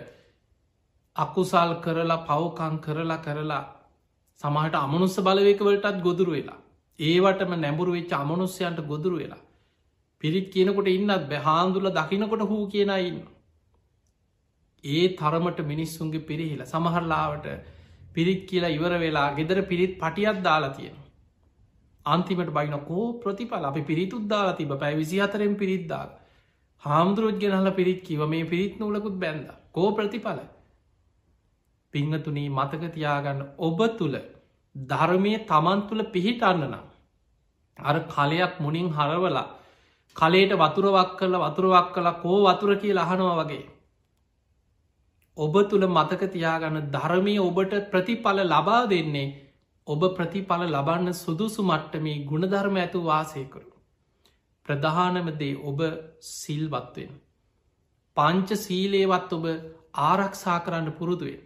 අකුසල් කරලා පවකං කරලා කරලා සමහට අමනුස්ස බලවේකවලටත් ගොදුරු වෙලා. ඒවටම නැඹුරු වෙච්ච අමනුස්්‍යයන්ට ගොදුරු වෙලා. පිරිත් කියනකොට ඉන්නත් බැහාන්දුල දකිනකොට හූ කියන ඉන්න. ඒ තරමට මිනිස්සුන්ගේ පිරිහිල සමහරලාවට පිරිත් කියලා ඉවර වෙලා ගෙදර පිරිත් පටියත් දාලා තියෙන. අන්තිමට බයින කෝ ප්‍රතිපල අපි පිරිතුත් දාලා තිබ පැයි විසි අතරෙන් පිරිත්දාල්. හාමුදුරුවජ් ගෙනහල පිරිත් කිව මේ පිරිත් නූලකුත් බැන්ද කෝ ප්‍රතිඵල. පිංහතුනී මතක තියාගන්න ඔබ තුළ ධර්මය තමන් තුළ පිහිටන්න නම්. අර කලයක් මුණින් හරවලා කලේට වතුරවක් කරලා වතුරවක් කලා කෝ වතුර කිය ලහනවා වගේ ඔබ තුළ මතක තියාගන්න ධර්මය ඔබට ප්‍රතිඵල ලබා දෙන්නේ ඔබ ප්‍රතිඵල ලබන්න සුදුසු මට්ටමේ ගුණධර්ම ඇතු වාසයකරු. ප්‍රධානමදේ ඔබ සිල්වත්වෙන්. පංච සීලේවත් ඔබ ආරක්ෂා කරන්න පුරුදුවෙන්.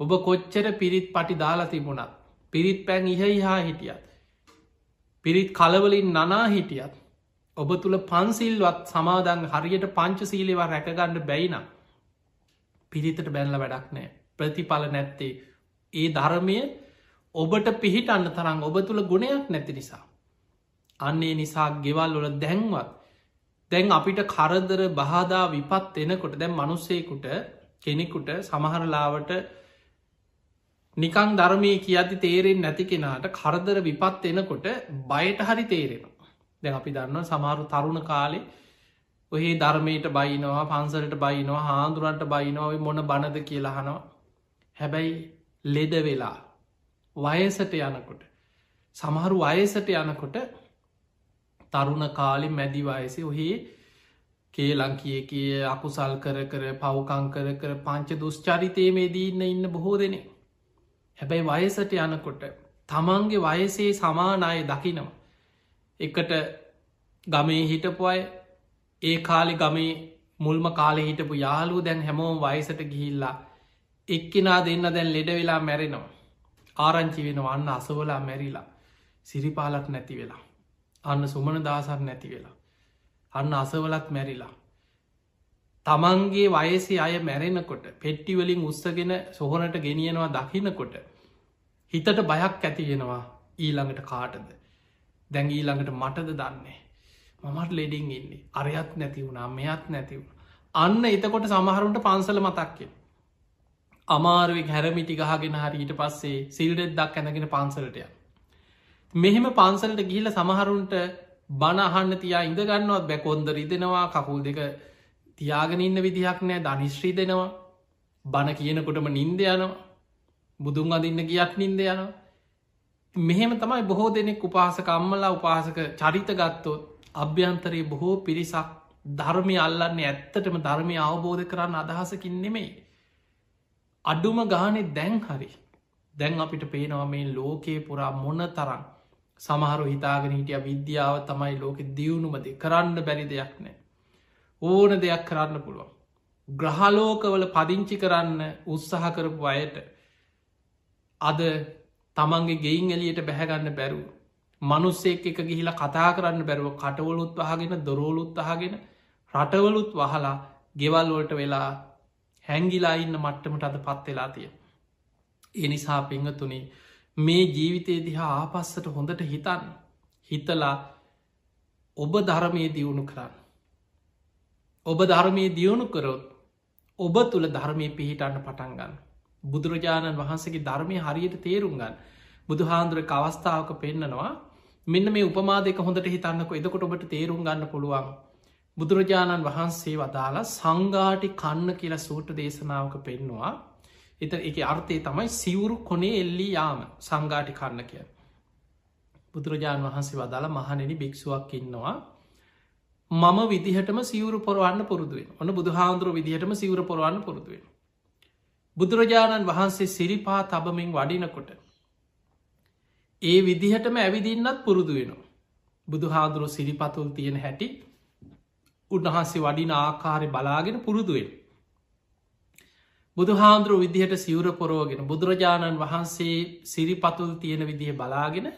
ඔබ කොච්චර පිරිත් පටි දාලා තිබුණත් පිරිත් පැන් ඉහ හා හිටියත්. පිරිත් කලවලින් නනා හිටියත්. ඔබ තුළ පන්සිල්වත් සමාදන් හරියට පංච සීලේවා රැකගන්න බැයිනම්. පිරිතට බැල්ල වැඩක් නෑ ප්‍රතිඵල නැත්තේ ඒ ධර්මය ඔබට පිහිටන්න තරම් ඔබ තුළ ගුණයක් නැති නිසා. අන්නේ නිසා ගෙවල් වල දැන්වත් දැන් අපිට කරදර බාධා විපත් එනකොට දැන් මනුස්සයකුට කෙනෙකුට සමහරලාවට නිකං ධර්මය කියති තේරෙන් නැති කෙනාට කරදර විපත් එනකොට බයට හරි තේරෙනවා. දැන් අපි දන්න සමහරු තරුණ කාලේ ඔහේ ධර්මයට බයිනවා පන්සලට බයිනවා හාන්දුරන්ට බයිනොව මොන බණද? කියලාහනවා හැබැයි ලෙඩ වෙලා වයසට යනකොට. සමහරු වයසට යනකොට තරුණ කාලි මැදි වයසෙ ඔහේ කේලං කිය කිය අකුසල් කර කර පවකං කර කර පංච දුෂ්චරිතය මේ දීන්න ඉන්න බොහෝ දෙනෙ හැබැයි වයසට යනකොට තමන්ගේ වයසේ සමානාය දකිනවා. එකට ගමේ හිටපු අය ඒ කාලි ගමේ මුල්ම කාලෙ හිටපු යාලු දැන් හැමෝම් වයසට ගිහිල්ලා එක්කෙනා දෙන්න දැන් ලෙඩ වෙලා මැරෙනවා. ආරංචි වෙන වන්න අසවලා මැරිලා. සිරිපාලක් නැති වෙලා. අන්න සුමන දාසක් නැති වෙලා. අන්න අසවලත් මැරිලා. තමන්ගේ වයසේ අය මැරෙනකොට පෙට්ටිවලින් උත්සගෙන සොහොනට ගෙනියනවා දකිනකොට හිතට බයක් ඇතියෙනවා ඊළඟට කාටද? දැන් ඊළඟට මටද දන්නේ? මමට ලෙඩින් ඉන්නේ. අරයත් නැති වුණා මෙයත් නැති වුණ. අන්න එතකොට සමහරුන්ට පන්සල මතක්කෙන් අමාරුවෙක් හැරමිටි ගහගෙන හරිට පස්සේ සිල්ඩෙත් දක් ඇනගෙන පන්සලටය මෙහෙම පන්සලට ගිහිල සමහරුන්ට බණහන්න තියා ඉඳගන්නවත් බැකොන්ද රිදෙනවා කකුල් දෙක තියාගෙන ඉන්න විදිහක් නෑ. ධනිශ්‍රී දෙනවා බණ කියනකොටම නින්ද යනවා. බුදුන් අදින්න ගියත් නින්ද යනවා. මෙහෙම තමයි බොහෝ දෙනෙක් උපාසක අම්මලා උපාසක චරිත ගත්තොත් අභ්‍යන්තරයේ බොහෝ පිරිසක් ධර්මය අල්ලන්නේ ඇත්තටම ධර්මය අවබෝධ කරන්න අදහසකින් නෙමෙයි. අඩුම ගානෙ දැන් හරි දැන් අපිට පේනවා මේ ලෝකයේ පුරා මොන තරම් සමහරු හිතාගෙන හිටිය විද්‍යාව තමයි ලෝකෙ දියුණුමද කරන්න බැරි දෙයක් නෑ. ඕන දෙයක් කරන්න පුළුවන්. ග්‍රහලෝකවල පදිංචි කරන්න උත්සාහ කරපු අයට අද තමන්ගේ ගෙයින් එලියට බැහැගන්න බැරුව මනුස්සෙක් එක ගිහිලා කතා කරන්න බැරුව කටවලුත් වහගෙන දොරෝලුත් අහගෙන රටවලුත් වහලා ගෙවල්වලට වෙලා හැංගිලා ඉන්න මට්ටමට අද පත්වෙලා තිය. එනිසා පිංහතුනේ මේ ජීවිතය දිහා ආපස්සට හොඳට හිතන්න හිතලා ඔබ ධර්මය දියුණු කරන්න. ඔබ ධර්මය දියුණු කරොත් ඔබ තුළ ධර්මය පිහිටන්න පටන්ගන්න. බුදුරජාණන් වහන්සගේ ධර්මය හරියට තේරුම් ගන්න බුදු හාන්දුරක අවස්ථාවක පෙන්න්නනවා මෙන්න මේ උපමා දෙක හොඳට හිතන්නක එදකොට ඔබට තේරුම් ගන්න පුළුවන් බුදුරජාණන් වහන්සේ වදාලා සංගාටි කන්න කියලා සූට දේශනාවක පෙන්නවා. එත එක අර්ථය තමයි සිවුරු කොනේ එල්ලි යාම සංගාටි කන්න කිය බුදුරජාණන් වහන්සේ වදාලා මහනෙනි භික්ෂුවක් ඉන්නවා. මම විදිහටම සිවරු පොරවන්න පුරදුවෙන් ඔන්න බුදුහාන්දුර විදිහටම සිවර පොරවන්න පුරදුවෙන් බුදුරජාණන් වහන්සේ සිරිපා තබමින් වඩිනකොට ඒ විදිහටම ඇවිදින්නත් පුරුදු වෙනවා. බුදු හාදුරුව සිරිපතුල් තියෙන හැටි උන්වහන්සේ වඩින ආකාරය බලාගෙන පුරුදුවෙන්. බුදු හාන්දුරුව විදිහට සිවර පොරෝගෙන බුදුරජාණන් වහන්සේ සිරිපතුල් තියෙන විදිහ බලාගෙන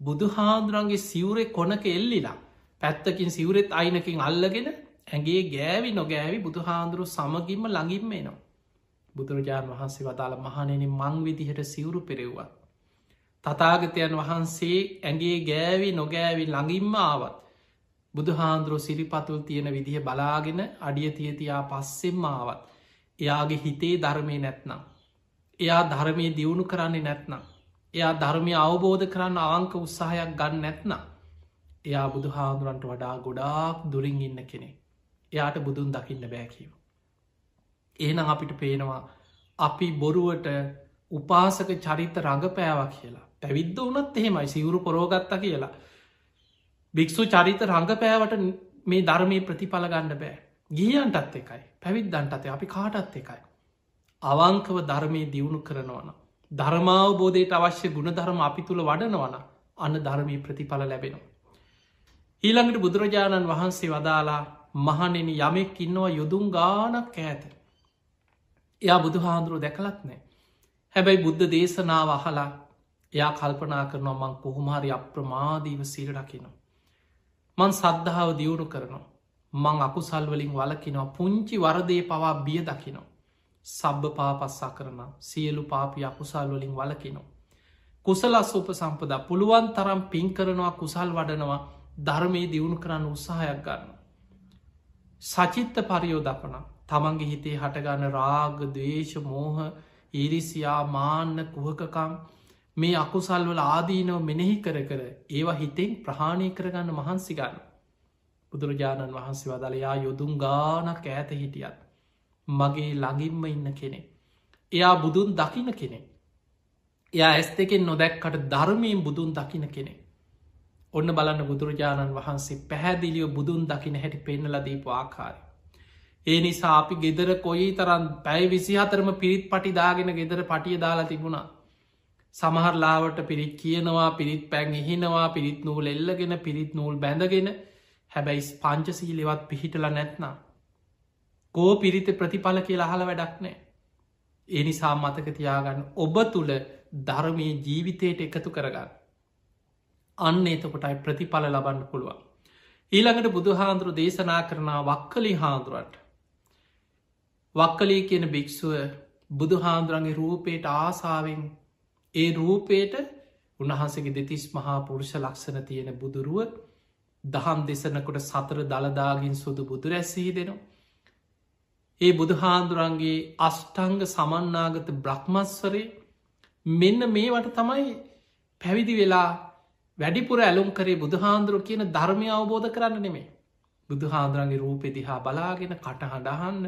බුදු හාන්දුරන්ගේ සිවරේ කොනක එල්ලිලා පැත්තකින් සිවරෙත් අයිනකින් අල්ලගෙන ඇගේ ගෑවි නොගෑවි බුදු හාන්දුරු සමගින්ම ළඟින්ම නවා. බුදුරජාණන් වහන්සේ වදාළ මහනෙන මං විදිහට සිවුරු පෙරෙව්වත්. තතාගතයන් වහන්සේ ඇගේ ගෑවි නොගෑවි ළඟින්ම ආවත් බුදුහාන්දුරුව සිරිපතුල් තියෙන විදිහ බලාගෙන අඩිය තියතියා පස්සෙම් ආවත් එයාගේ හිතේ ධර්මය නැත්නම් එයා ධර්මය දියුණු කරන්නේ නැත්නම් එයා ධර්මය අවබෝධ කරන්න අවංක උත්සාහයක් ගන්න නැත්නම් එයා බුදු හාදුරන්ට වඩා ගොඩාක් දුරින් ඉන්න කෙනෙ එයාට බුදුන් දකින්න බෑකිව ඒනම් අපිට පේනවා අපි බොරුවට උපාසක චරිත රඟපෑවා කියලා. පැවිද්ද වනත් එහෙමයි සිවුරු පොරෝගත්ත කියලා. භික්‍ෂු චරිත රඟපෑවට මේ ධර්මය ප්‍රතිඵල ගණඩ බෑ. ගියන්ටත් එකයි පැවිද්දන්ටත අපි කාටත් එකයි. අවංකව ධර්මය දියුණු කරනවන. ධර්මාවබෝධයට අවශ්‍ය ගුණධර්ම අපි තුළ වඩනවන අන්න ධර්මී ප්‍රතිඵල ලැබෙනවා. ඊළඟට බුදුරජාණන් වහන්සේ වදාලා මහනෙන යමෙක් ඉන්නවා යොදුම් ගානක් ඇත. එයා බුදු හාන්දුරුව දැකලත් නෑ. හැබැයි බුද්ධ දේශනාව අහලා එයා කල්පනා කරනවා මං කොහොමහරි අප්‍රමාදීව සිරඩකිනවා. මං සද්ධාව දියුණු කරනවා. මං අකුසල්වලින් වලකිනවා පුංචි වරදේ පවා බිය දකිනවා. සබ්භ පාපස්සා කරන සියලු පාපි අකුසල්වලින් වලකිනවා. කුසලස් උප සම්පදා පුළුවන් තරම් පින් කරනවා කුසල් වඩනවා ධර්මය දියුණු කරන්න උත්සාහයක් ගන්න. සචිත්ත පරියෝ දපන තමන්ගේ හිතේ හටගන්න රාග දේශ මෝහ ඉරිසියා මාන්න කුහකකම් මේ අකුසල්වල ආදීනව මෙනෙහි කර කර ඒවා හිතෙන් ප්‍රහාණය කරගන්න මහන්සිගන්න. බුදුරජාණන් වහන්සේ වදලයා යොදුම් ගානක් ඇත හිටියත්. මගේ ළඟින්ම ඉන්න කෙනෙ. එයා බුදුන් දකින කෙනෙ. එයා ඇස් දෙකෙන් නොදැක්කට ධර්මයෙන් බුදුන් දකින කෙනෙ. ඔන්න බලන්න බුදුරජාණන් වහන්සේ පැහැදිලියෝ බුදුන් දකින හැටි පෙන්නල දීපු ආකාරය. ඒ නිසා අපි ගෙදර කොයි තරන් පැයි විසි අතරම පිරිත් පටිදාගෙන ගෙදර පටිය දාලා තිබුණා. සමහරලාවට පිරිත් කියනවා පිරිත් පැන් එහිනවා පිරිත් නූල් එල්ලගෙන පිරිත් නූල් බැඳගෙන හැබැයි පංචසීලෙවත් පිහිටල නැත්නම්. කෝ පිරිත ප්‍රතිඵල කියලා අහල වැඩක් නෑ. ඒ නිසා මතක තියාගන්න ඔබ තුළ ධර්මය ජීවිතයට එකතු කරගන්න. අන්න එතකොටයි ප්‍රතිඵල ලබන්න පුළුවන්. ඊළඟට බුදුහාන්දුරු දේශනා කරනා වක්කලි හාන්දුරන්ට. වක්කලී කියන භික්‍ෂුව බුදුහාන්දුරන්ගේ රූපයට ආසාාවෙන් ඒ රූපයට උන්වහන්සගේ දෙතිස් මහා පුරුෂ ලක්ෂණ තියෙන බුදුරුව දහම් දෙසනකොට සතර දළදාගින් සුදු බුදු රැස්සී දෙනවා. ඒ බුදුහාන්දුරන්ගේ අෂ්ටංග සමන්නාගත බ්‍රහ්මස්වරේ මෙන්න මේවට තමයි පැවිදි වෙලා වැඩිපුර ඇලුම් කරේ බුදුහාන්දුරුව කියන ධර්මය අවබෝධ කරන්න නෙමේ. බුදුහාන්දුරන්ගේ රූපෙ දිහා බලාගෙන කට හඬහන්න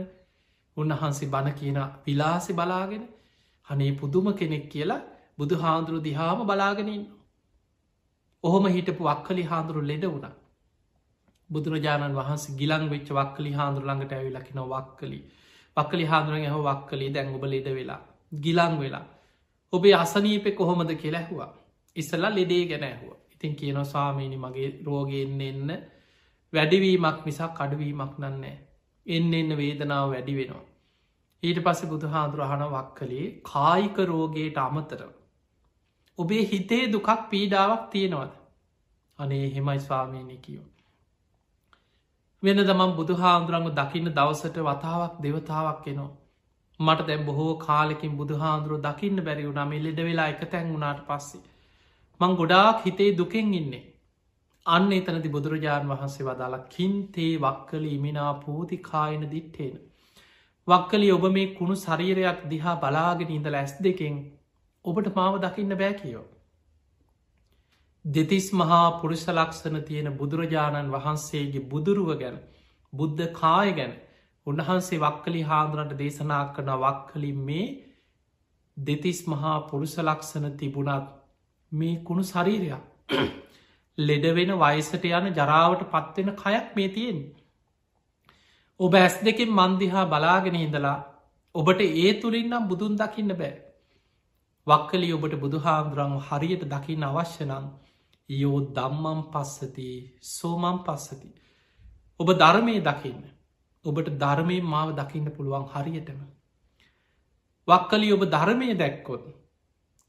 උන්වහන්සේ බණ කියන විලාසි බලාගෙන හනේ පුදුම කෙනෙක් කියලා බුදු හාන්දුරු දිහාම බලාගෙනන්න. ඔහොම හිටපු වක්කලි හාන්දුරු ලෙඩ වුණ. බුදුරජාණන් වහන්සේ ගිලං වෙච්ච වක්කලි හාන්දුර ළඟට ඇවිලකින වක්කලි. වක්කලි හාදුරන් ඇහ වක්කලි දැන් ඔබ ලෙඩ වෙලා ගිලං වෙලා. ඔබේ අසනීපෙ කොහොමද කියලා ඇහවා. ඉස්සල්ලා ලෙඩේ ගැන ඇහුව. ඉතින් කියන ස්වාමීනි මගේ රෝගයෙන්න්න එන්න වැඩිවීමක් නිසා කඩුවීමක් නන්නේ එන්න එන්න වේදනාව වැඩි වෙනවා. ඊට පස්ස බුදු හාදුරහන වක්කලේ කායික රෝගයට අමතර ඔබේ හිතේ දුකක් පීඩාවක් තියෙනවද අනේ හෙමයි ස්වාමීනය කියෝ වෙන දමම් බුදු හාන්දුරංග දකින්න දවසට වතාවක් දෙවතාවක් එනවා. මට දැම් බොහෝ කාලෙකින් බුදු හාන්දුරුව දකින්න බැරි වුණම ලෙඩ වෙලා එක තැන් වුණට පස්සේ. මං ගොඩාක් හිතේ දුකෙන් ඉන්නේ. අන්න එතනති බුදුරජාණන් වහන්සේ වදාලා කින්තේ වක්කල ඉමිනා පූති කායන දිට්ටේන. වක්කලි ඔබ මේ කුණු ශරීරයක් දිහා බලාගෙන ඉඳල ඇස් දෙකෙන් ඔබට මාව දකින්න බෑ කියෝ. දෙතිස් මහා පුරුෂ ලක්ෂණ තියෙන බුදුරජාණන් වහන්සේගේ බුදුරුව ගැන බුද්ධ කාය ගැන උන්වහන්සේ වක්කලි හාදුරට දේශනා කන වක්කලින් මේ දෙතිස් මහා පුරුෂ ලක්ෂණ තිබුණත් මේ කුණු ශරීරයක්. ලෙඩවෙන වයිසට යන ජරාවට පත්වෙන කයක් මේ තියෙන් ඔබ ඇස් දෙකින් මන්දිහා බලාගෙන හිඳලා ඔබට ඒ තුළින්නම් බුදුන් දකින්න බෑ. වක්කලි ඔබට බුදුහාන්දුරන් හරියට දකින්න අවශ්‍ය නම් යෝ දම්මම් පස්සති සෝමම් පස්සති. ඔබ ධර්මය දකින්න. ඔබට ධර්මය මාව දකින්න පුළුවන් හරියටම. වක්කලි ඔබ ධර්මය දැක්කොත්.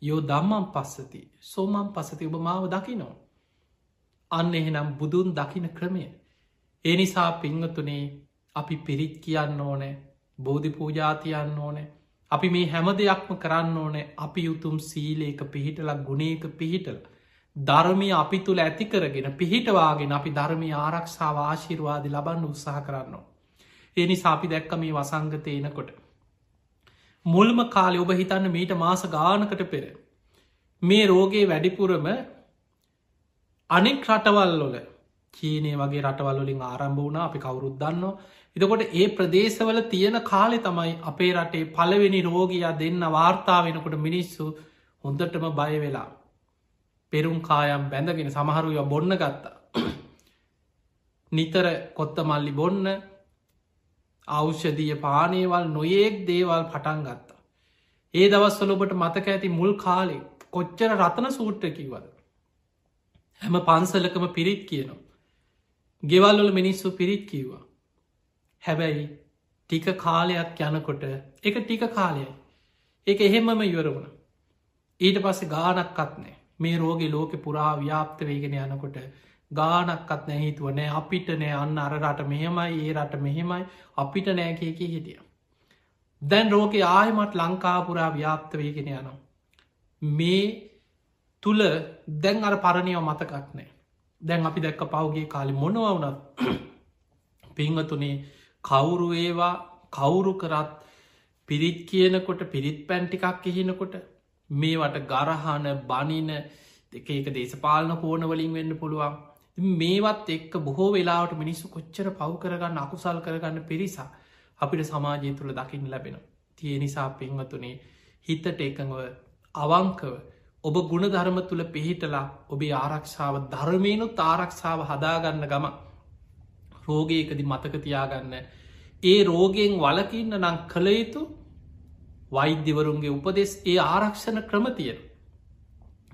යෝ දම්මම් පස්සති සෝමම් පසති ඔබ මාව දකිනෝ. අන්න එහෙනම් බුදුන් දකින ක්‍රමය. ඒ නිසා පිංහතුනේ අපි පිරිත් කියන්න ඕනෑ බෝධි පූජාතියන්න ඕනෑ අපි මේ හැම දෙයක්ම කරන්න ඕනෑ අපි උතුම් සීලේක පිහිටලක් ගුණේක පිහිටල ධර්මය අපි තුළ ඇති කරගෙන පිහිටවාගෙන අපි ධර්මය ආරක්ෂාව ආශිර්වාදි ලබන්න උත්සාහ කරන්නවා. එනි සාපි දැක්ක මේ වසංගතයනකොට. මුල්ම කාලෙ ඔබ හිතන්න මීට මාස ගානකට පෙර. මේ රෝගේ වැඩිපුරම අනෙක් රටවල්ලොල චීනය වගේ රටවල්ලින් ආරම්භ වුණ අපි කවුරුද්දන්න එතකොට ඒ ප්‍රදේශවල තියෙන කාලෙ තමයි අපේ රටේ පලවෙනි රෝගයා දෙන්න වාර්තා වෙනකොට මිනිස්සු හොඳටම බය වෙලා පෙරුම් කායම් බැඳගෙන සමහරුය බොන්න ගත්තා. නිතර කොත්ත මල්ලි බොන්න අවෂදිය පානේවල් නොයෙක් දේවල් පටන් ගත්තා. ඒ දවස්වල ඔබට මතක ඇති මුල් කාලෙ කොච්චර රතන සූට්ට කිවද. හැම පන්සලකම පිරිත් කියනවා. ගෙවල්වල මිනිස්සු පිරිත් කිව්වා. හැබැයි ටික කාලයක් යනකොට එක ටික කාලයයි. ඒක එහෙමම ඉවර වුණ. ඊට පස්සේ ගානක්කත් නෑ මේ රෝගෙ ලෝක පුරා ව්‍යාප්ත වේගෙන යනකොට ගානක්කත් නැහිතුව නෑ අපිට නෑ අන්න අර රට මෙහෙමයි ඒ රට මෙහෙමයි අපිට නෑකයක හිටිය. දැන් රෝක ආයමත් ලංකාපුරා ව්‍යාප්ත වේගෙන යනවා. මේ තුළ දැන් අර පරණයව මතකත් නෑ. දැන් අපි දැක්ක පවුගේ කාලි මොනව වුනත් පිංහතුනේ කවුරු ඒවා කවුරු කරත් පිරිත් කියනකොට පිරිත් පැන්ටිකක් එහෙනකොට මේවට ගරහන බනින එක එක දේශපාලන කෝනවලින් වෙන්න පුළුවන් මේවත් එක්ක බොහෝ වෙලාවට මිනිස්සු කොච්චර පව් කරගන්න අකුසල් කරගන්න පිරිසා අපිට සමාජය තුළ දකිින් ලැබෙන. තිය නිසා පෙන්වතුනේ හිතට එකඟව අවංකව ඔබ ගුණධර්ම තුළ පිහිටලා ඔබේ ආරක්ෂාව ධර්මයනුත් ආරක්ෂාව හදාගන්න ගම රෝගයකදි මතකතියාගන්න ඒ රෝගයෙන් වලකින්න නං කළ යුතු වෛද්‍යවරුන්ගේ උපදෙස් ඒ ආරක්ෂණ ක්‍රමතියෙන්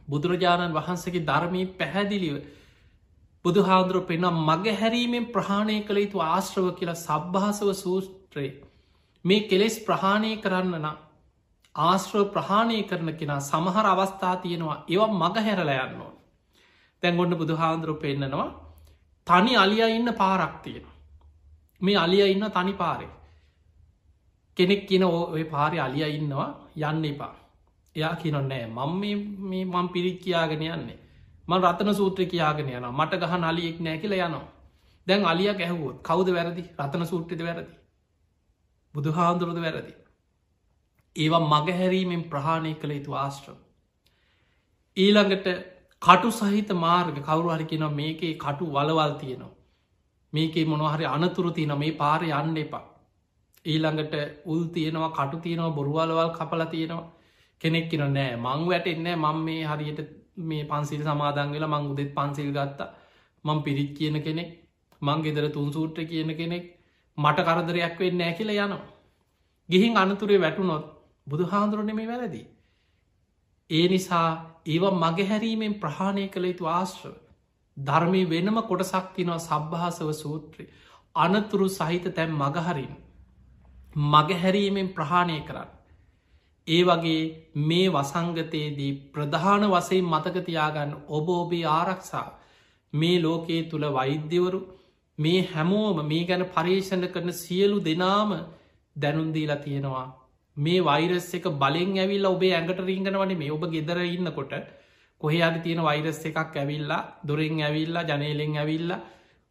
බුදුරජාණන් වහන්සගේ ධර්මී පැහැදිලිව බුදු හාදුරුව පෙනම් මග හැරීමෙන් ප්‍රහාණය කළ යුතු ආශ්‍රව කියලා සබ්භාසව සූත්‍රයේ මේ කෙලෙස් ප්‍රහාණය කරන්න නම් ආශ්‍රව ප්‍රහාණය කරන කෙනා සමහර අවස්ථා තියෙනවා ඒව මග හැරල යන්න ඕන. තැන් ගොන්න බුදු හාන්දුරු පෙන්න්නනවා තනි අලිය ඉන්න පාරක් තියෙන මේ අලිය ඉන්න තනි පාරේ. කෙනෙක් කියන ඔය පාරි අලිය ඉන්නවා යන්න එපා. එයා කියන නෑ මං මේ මං පිරිත් කියාගෙන යන්නේ. මං රතන සූත්‍ර කියාගෙන යන මට ගහ අලියෙක් නෑ කියල යනවා. දැන් අලිය ගැහවුවොත් කවුද වැරදි? රතන සූට්‍රිද වැරදි? බුදු හාන්දුරුද වැරදි? ඒවා මගහැරීමෙන් ප්‍රහාණය කළ යුතු ආශ්‍රම. ඊළඟට කටු සහිත මාර්ග කවරු හරි කියෙන මේකේ කටු වලවල් තියෙනවා. මේකේ මොනහරි අනතුරු තියන මේ පාරය යන්න එපා. ඊළඟට උල් තියෙනවා කටු තියෙනවා බොරුවලවල් කපල තියෙනවා. කෙනෙක් කියන නෑ මං වැටෙන්නෑ මං මේ හරියට මේ පන්සිල් සමාදන් වෙලා මං උදෙත් පන්සිල් ගත්තා. මං පිරිත් කියන කෙනෙක් මං ගෙදර තුන්සූට්‍ර කියන කෙනෙක් මට කරදරයක් වෙන්න නෑ කියල යනවා. ගිහින් අනතුරේ වැටුනොත් බුදු හාන්දුරන මේ වැරදි. ඒ නිසා ඒව මගහැරීමෙන් ප්‍රහාණය කළ යුතු ආශ්‍රව. ධර්මය වෙනම කොටසක් තිනවා සබ්භාසව සූත්‍රය අනතුරු සහිත තැන් මගහරින් මගහැරීමෙන් ප්‍රහාණය කරන්න. ඒ වගේ මේ වසංගතයේදී ප්‍රධාන වසයෙන් මතකතියාගන්න ඔබ ඔබේ ආරක්ෂා මේ ලෝකයේ තුළ වෛද්‍යවරු මේ හැමෝම මේ ගැන පර්ේෂණ කරන සියලු දෙනාම දැනුන්දීලා තියෙනවා මේ වෛරස් එක බලෙන් ඇවිල්ල ඔබේ ඇඟට රීගන වනේ මේ ඔබ ගෙදර ඉන්නකොට කොහේ අද තියෙන වෛරස් එකක් ඇවිල්ලා දුරෙන් ඇවිල්ලා ජනේලෙන් ඇවිල්ලා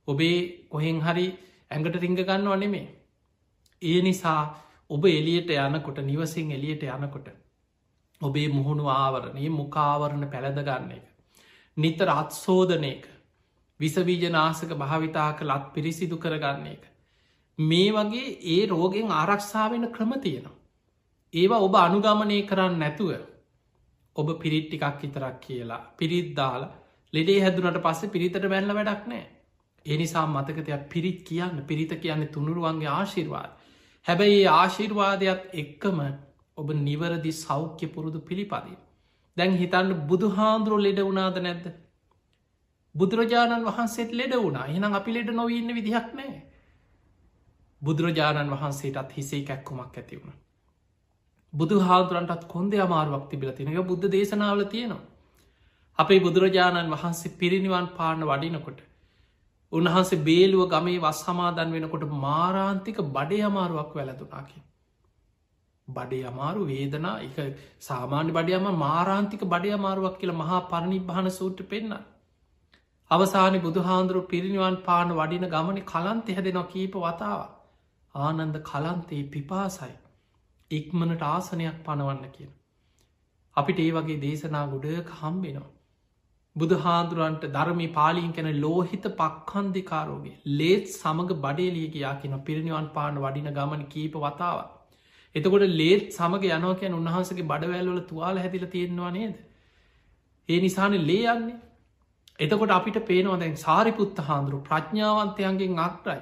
ඔබේ කොහෙන් හරි ඇඟට රිංග ගන්න වනෙමේ ඒ නිසා ඔබ එලියට යනකොට නිවසින් එලියට යනකොට ඔබේ මුහුණු ආවරණය මුකාවරණ පැළදගන්න එක. නිතර අත්සෝදන එක විසවීජනාසක භාවිතා කළත් පිරිසිදු කරගන්න එක. මේ වගේ ඒ රෝගෙන් ආරක්ෂාවෙන ක්‍රම තියෙනවා. ඒවා ඔබ අනුගමනය කරන්න නැතුව ඔබ පිරිට්ටිකක් විතරක් කියලා පිරිද්දාලා ලෙඩේ හැදුනට පස්සේ පිරිතට බැල්ල වැඩක් නෑ. එනිසා මතකතයක් පිරිත් කියන්න පිරිත කියන්න තුනුරුවන්ගේ ආශිර්වාද. හැබැයි ඒ ආශිර්වාදයක් එක්කම ඔබ නිවරදි සෞඛ්‍ය පුරුදු පිළිපදී. දැන් හිතන්න බුදු හාන්දුරුව ලෙඩ වුණාද නැද්ද. බුදුරජාණන් වහන්සේට ලෙඩ වුණා එහනම් අපි ලෙඩ නොවන්න විදිහක් නෑ. බුදුරජාණන් වහන්සේටත් හිසේ කැක්කුමක් ඇති වුණ. බුදු හාදුරන්ටත් කොන්ද අමාරුවක් තිබිල තිනක බුද්ධ දේශනාවල තියෙනවා. අපේ බුදුරජාණන් වහන්සේ පිරිනිවන් පාන වඩිනකොට උන්වහන්සේ බේලුව ගමේ වස් සමාදන් වෙනකොට මාරාන්තික බඩේ අමාරුවක් වැලතුනාකි. බඩේ අමාරු වේදනා එක සාමාන්‍ය බඩයම මාරාන්තික බඩය අමාරුවක් කියල මහා පරණිභාන සූට්‍ර පෙන්න්න. අවසානි බුදුහාන්දුරු පිරිනිවන් පාන වඩින ගමන කලන්තෙ හැදෙනවා කීප වතාව. ආනන්ද කලන්තේ පිපාසයි. ඉක්මනට ආසනයක් පනවන්න කියන. අපිට ඒ වගේ දේශනා ගොඩක හම්බෙනවා. බුදුහාදුරන්ට ධර්මි පාලින් කැන ලෝහිත පක්කන්දිකාරෝගේ ලේත් සමඟ බඩේලියගයා කියන පිරිනිවන් පාන වඩින ගමන කීප වතාව. එතකොට ලේත් සමග යනෝකැන උන්වහන්සගේ බඩවැල්වල තුවාල හැදිල තියෙනවා නේද. ඒ නිසාන ලේ යන්නේ. එතකොට අපිට පේනවා දැන් සාරිපුත්ත හාන්දුරු ප්‍රඥාවන්තයන්ගෙන් අක්ටයි.